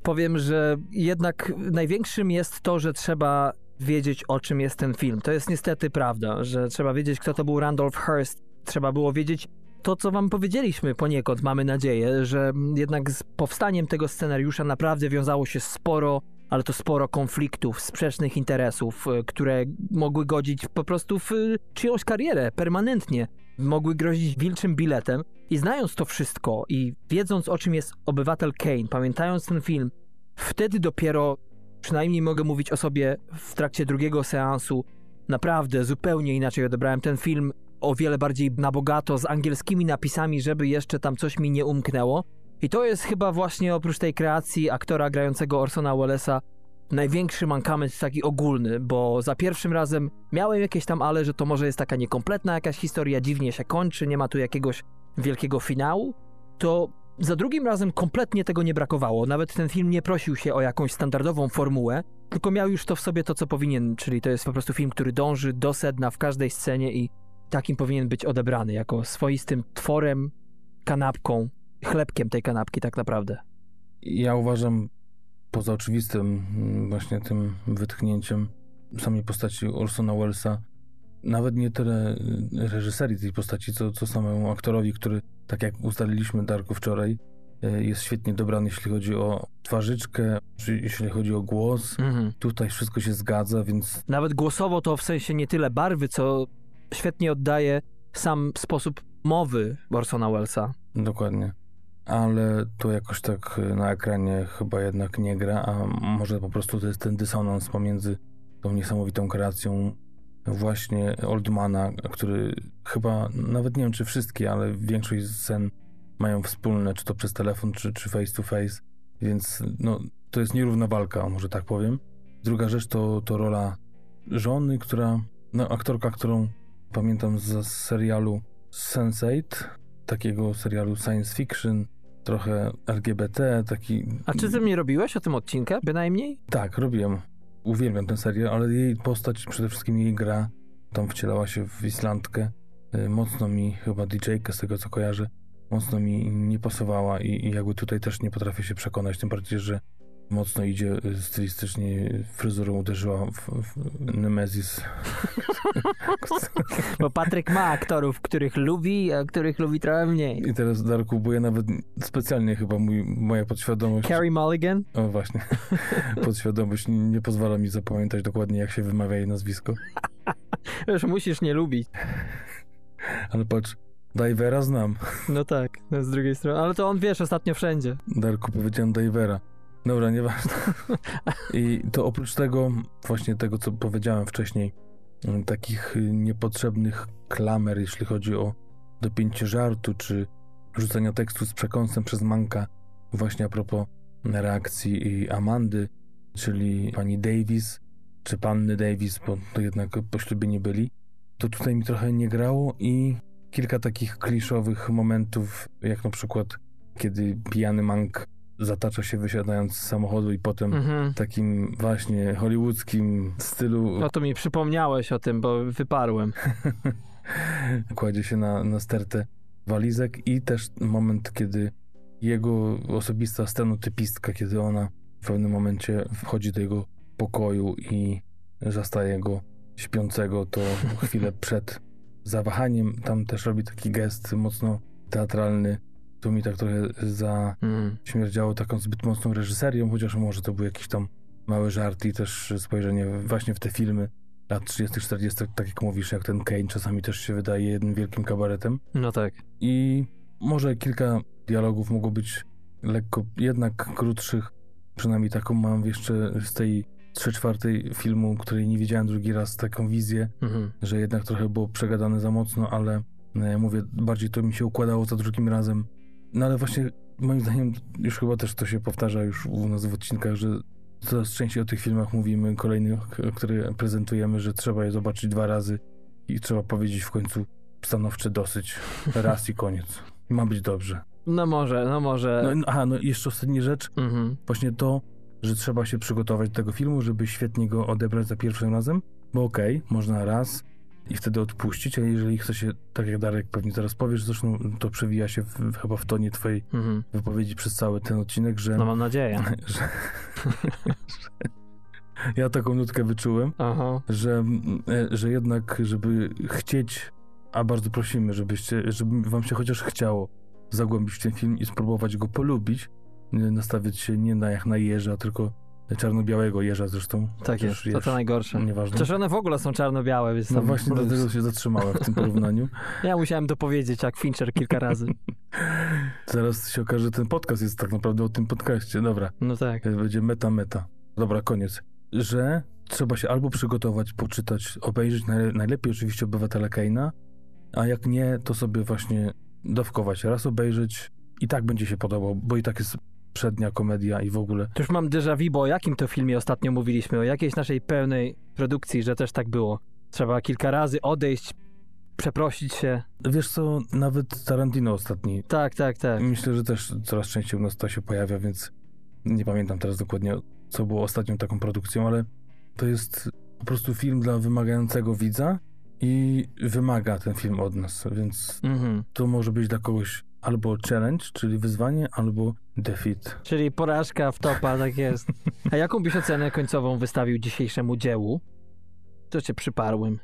S7: powiem, że jednak największym jest to, że trzeba wiedzieć, o czym jest ten film. To jest niestety prawda, że trzeba wiedzieć, kto to był Randolph Hearst. Trzeba było wiedzieć to, co wam powiedzieliśmy poniekąd, mamy nadzieję, że jednak z powstaniem tego scenariusza naprawdę wiązało się sporo ale to sporo konfliktów, sprzecznych interesów, y, które mogły godzić po prostu w y, czyjąś karierę permanentnie. Mogły grozić wilczym biletem. I znając to wszystko i wiedząc o czym jest obywatel Kane, pamiętając ten film, wtedy dopiero, przynajmniej mogę mówić o sobie w trakcie drugiego seansu, naprawdę zupełnie inaczej odebrałem ten film, o wiele bardziej na bogato, z angielskimi napisami, żeby jeszcze tam coś mi nie umknęło. I to jest chyba właśnie oprócz tej kreacji aktora grającego Orsona Wellesa największy mankament taki ogólny, bo za pierwszym razem miałem jakieś tam ale, że to może jest taka niekompletna jakaś historia, dziwnie się kończy, nie ma tu jakiegoś wielkiego finału, to za drugim razem kompletnie tego nie brakowało. Nawet ten film nie prosił się o jakąś standardową formułę, tylko miał już to w sobie to, co powinien, czyli to jest po prostu film, który dąży do sedna w każdej scenie i takim powinien być odebrany, jako swoistym tworem, kanapką, chlebkiem tej kanapki tak naprawdę.
S8: Ja uważam, poza oczywistym mm, właśnie tym wytchnięciem samej postaci Orsona Wellesa, nawet nie tyle y, reżyserii tej postaci, co, co samemu aktorowi, który, tak jak ustaliliśmy Darku wczoraj, y, jest świetnie dobrany, jeśli chodzi o twarzyczkę, jeśli chodzi o głos.
S7: Mhm.
S8: Tutaj wszystko się zgadza, więc
S7: Nawet głosowo to w sensie nie tyle barwy, co świetnie oddaje sam sposób mowy Orsona Wellesa.
S8: dokładnie. Ale to jakoś tak y, na ekranie chyba jednak nie gra, a może po prostu to jest ten dysonans pomiędzy tą niesamowitą kreacją właśnie Oldmana, który chyba, nawet nie wiem czy wszystkie, ale większość scen mają wspólne, czy to przez telefon, czy, czy face to face, więc no, to jest nierówna walka, może tak powiem. Druga rzecz to, to rola żony, która, no aktorka, którą pamiętam z serialu Sense8, takiego serialu science fiction, trochę LGBT, taki...
S7: A czy ty mnie robiłeś o tym odcinkę bynajmniej?
S8: Tak, robiłem. Uwielbiam ten serial, ale jej postać, przede wszystkim jej gra, tam wcielała się w Islandkę. Y, Mocno mi, chyba DJ-kę z tego co kojarzę, mocno mi nie pasowała i, i jakby tutaj też nie potrafię się przekonać, tym bardziej, że mocno idzie y, stylistycznie, fryzurą uderzyła w, w Nemesis.
S7: Bo Patryk ma aktorów, których lubi, a których lubi trochę mniej.
S8: I teraz, Darku, bo ja nawet specjalnie chyba mój, moja podświadomość...
S7: Carrie Mulligan?
S8: O właśnie, podświadomość nie, pozwala mi zapamiętać dokładnie, jak się wymawia jej nazwisko.
S7: Już musisz nie lubić.
S8: Ale patrz, Divera znam.
S7: No tak, z drugiej strony. Ale to on wiesz ostatnio wszędzie.
S8: Darku, powiedziałem Divera. Dobra, nieważne. I to oprócz tego, właśnie tego, co powiedziałem wcześniej, mm, takich y, niepotrzebnych klamer, jeśli chodzi o dopięcie żartu, czy rzucenia tekstu z przekąsem przez Manka, właśnie a propos reakcji i Amandy, czyli pani Davis, czy panny Davis, bo to jednak po ślubie nie byli, to tutaj mi trochę nie grało i kilka takich kliszowych momentów, jak na przykład kiedy pijany Mank zatacza się wysiadając z samochodu i potem
S7: Mhm.
S8: takim właśnie hollywoodzkim stylu
S7: No to mi przypomniałeś o tym, bo wyparłem.
S8: kładzie się na, na stertę walizek i też moment, kiedy jego osobista stenotypistka, kiedy ona w pewnym momencie wchodzi do jego pokoju i zastaje go śpiącego, to chwilę przed zawahaniem tam też robi taki gest mocno teatralny. To mi tak trochę za
S7: Mm.
S8: śmierdziało taką zbyt mocną reżyserią, chociaż może to był jakiś tam mały żart i też spojrzenie właśnie w te filmy lat 30., 40., tak jak mówisz, jak ten Kane czasami też się wydaje jednym wielkim kabaretem.
S7: No tak.
S8: I może kilka dialogów mogło być lekko jednak krótszych. Przynajmniej taką mam jeszcze z tej 3 czwartej filmu, której nie widziałem drugi raz, taką wizję,
S7: Mhm.
S8: że jednak trochę było przegadane za mocno, ale e, mówię, bardziej to mi się układało za drugim razem. No ale właśnie moim zdaniem już chyba też to się powtarza już u nas w odcinkach, że coraz częściej o tych filmach mówimy, kolejnych, które prezentujemy, że trzeba je zobaczyć dwa razy i trzeba powiedzieć w końcu stanowcze dosyć. Raz i koniec. I ma być dobrze.
S7: No może, no może.
S8: No, no, aha, no i jeszcze ostatnia rzecz,
S7: Mhm.
S8: właśnie to, że trzeba się przygotować do tego filmu, żeby świetnie go odebrać za pierwszym razem, bo okej, można raz i wtedy odpuścić, a jeżeli chce się, tak jak Darek pewnie teraz powiesz, zresztą to przewija się w, chyba w tonie twojej
S7: Mhm.
S8: wypowiedzi przez cały ten odcinek, że,
S7: No mam nadzieję.
S8: że ja taką nutkę wyczułem,
S7: Aha.
S8: że, e, że jednak, żeby chcieć, a bardzo prosimy, żebyście, żeby wam się chociaż chciało zagłębić w ten film i spróbować go polubić, nie nastawiać się nie na jak na jeża, tylko czarno-białego jeża zresztą.
S7: Tak jest, to to najgorsze.
S8: Nieważne.
S7: Przecież one w ogóle są czarno-białe, więc
S8: No
S7: tam
S8: właśnie
S7: plus.
S8: dlatego się zatrzymałem w tym porównaniu.
S7: Ja musiałem dopowiedzieć jak Fincher kilka razy.
S8: Zaraz się okaże, że ten podcast jest tak naprawdę o tym podcaście. Dobra,
S7: No tak.
S8: będzie meta, meta. Dobra, koniec. Że trzeba się albo przygotować, poczytać, obejrzeć, najle- najlepiej oczywiście Obywatela Keina, a jak nie, to sobie właśnie dawkować, raz obejrzeć i tak będzie się podobał, bo i tak jest przednia komedia i w ogóle.
S7: To już mam déjà vu, bo o jakim to filmie ostatnio mówiliśmy? O jakiejś naszej pełnej produkcji, że też tak było. Trzeba kilka razy odejść, przeprosić się.
S8: Wiesz co, nawet Tarantino ostatni,
S7: Tak, tak, tak.
S8: myślę, że też coraz częściej u nas to się pojawia, więc nie pamiętam teraz dokładnie, co było ostatnią taką produkcją, ale to jest po prostu film dla wymagającego widza i wymaga ten film od nas, więc
S7: Mhm.
S8: to może być dla kogoś albo challenge, czyli wyzwanie, albo defeat.
S7: Czyli porażka w topa, tak jest. A jaką byś ocenę końcową wystawił dzisiejszemu dziełu? To cię przyparłem.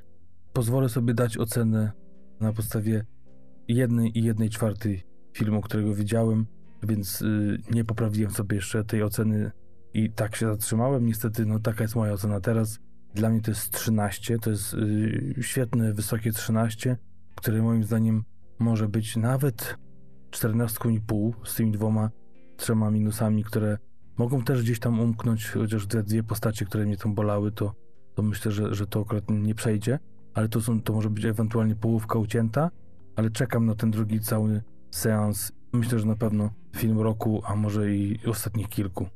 S8: Pozwolę sobie dać ocenę na podstawie jednej i jednej czwartej filmu, którego widziałem, więc y, nie poprawiłem sobie jeszcze tej oceny i tak się zatrzymałem. Niestety, no taka jest moja ocena teraz. Dla mnie to jest 13, to jest y, świetne, wysokie 13, które moim zdaniem może być nawet 14,5 z tymi dwoma, trzema minusami, które mogą też gdzieś tam umknąć, chociaż te dwie postacie, które mnie tam bolały, to, to myślę, że, że to akurat nie przejdzie. ale to, są, to może być ewentualnie połówka ucięta, ale czekam na ten drugi cały seans. Myślę, że na pewno film roku, a może i ostatnich kilku.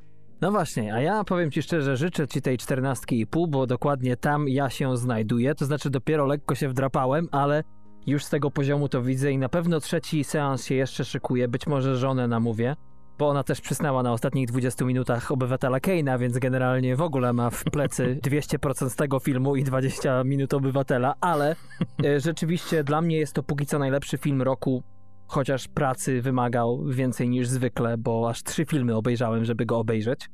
S7: No właśnie, a ja powiem ci szczerze, życzę ci tej czternastki i pół, bo dokładnie tam ja się znajduję, to znaczy dopiero lekko się wdrapałem, ale już z tego poziomu to widzę i na pewno trzeci seans się jeszcze szykuje, być może żonę namówię, bo ona też przysnęła na ostatnich 20 minutach obywatela Keina, więc generalnie w ogóle ma w plecy 200% z tego filmu i 20 minut obywatela, ale e, rzeczywiście dla mnie jest to póki co najlepszy film roku, chociaż pracy wymagał więcej niż zwykle, bo aż trzy filmy obejrzałem, żeby go obejrzeć.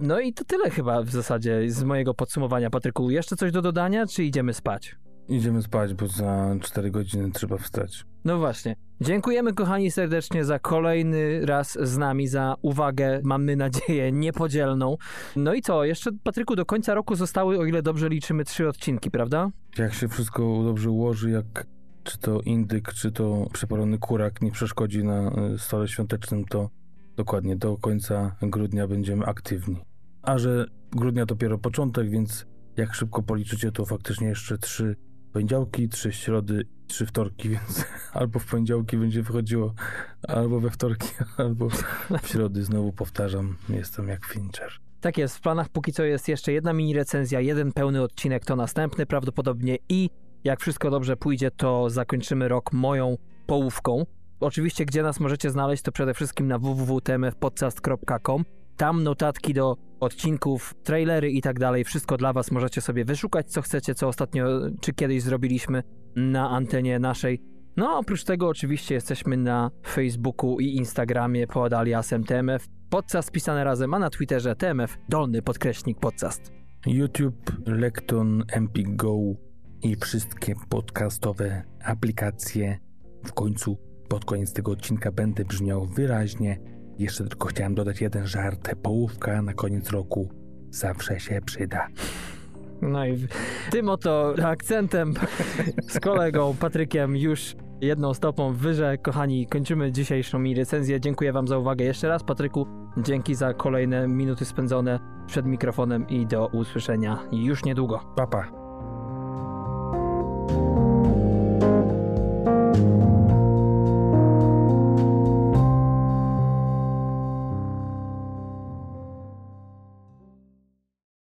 S7: No i to tyle chyba w zasadzie z mojego podsumowania, Patryku. Jeszcze coś do dodania, czy idziemy spać?
S8: Idziemy spać, bo za 4 godziny trzeba wstać.
S7: No właśnie. Dziękujemy kochani serdecznie za kolejny raz z nami, za uwagę, mamy nadzieję, niepodzielną. No i co, jeszcze Patryku, do końca roku zostały, o ile dobrze liczymy, trzy odcinki, prawda?
S8: Jak się wszystko dobrze ułoży, jak czy to indyk, czy to przepalony kurak nie przeszkodzi na y, stole świątecznym, to dokładnie do końca grudnia będziemy aktywni. A że grudnia dopiero początek, więc jak szybko policzycie, to faktycznie jeszcze trzy poniedziałki, trzy środy, trzy wtorki, więc albo w poniedziałki będzie wychodziło, albo we wtorki, albo w środy. Znowu powtarzam, jestem jak Fincher.
S7: Tak jest, w planach póki co jest jeszcze jedna mini recenzja, jeden pełny odcinek to następny prawdopodobnie i jak wszystko dobrze pójdzie, to zakończymy rok moją połówką. Oczywiście, gdzie nas możecie znaleźć, to przede wszystkim na www.tmfpodcast.com. Tam notatki do odcinków, trailery i tak dalej. Wszystko dla Was możecie sobie wyszukać, co chcecie, co ostatnio czy kiedyś zrobiliśmy na antenie naszej. No, oprócz tego oczywiście jesteśmy na Facebooku i Instagramie pod aliasem TMF. Podcast pisane razem, a na Twitterze TMF, dolny podkreśnik podcast.
S8: YouTube, Lekton, Empik Go i wszystkie podcastowe aplikacje. W końcu, pod koniec tego odcinka będę brzmiał wyraźnie. Jeszcze tylko chciałem dodać jeden żart. Połówka na koniec roku zawsze się przyda.
S7: No i tym oto akcentem z kolegą Patrykiem już jedną stopą wyżej. Kochani, kończymy dzisiejszą mi recenzję. Dziękuję Wam za uwagę jeszcze raz. Patryku, dzięki za kolejne minuty spędzone przed mikrofonem i do usłyszenia już niedługo.
S8: Papa.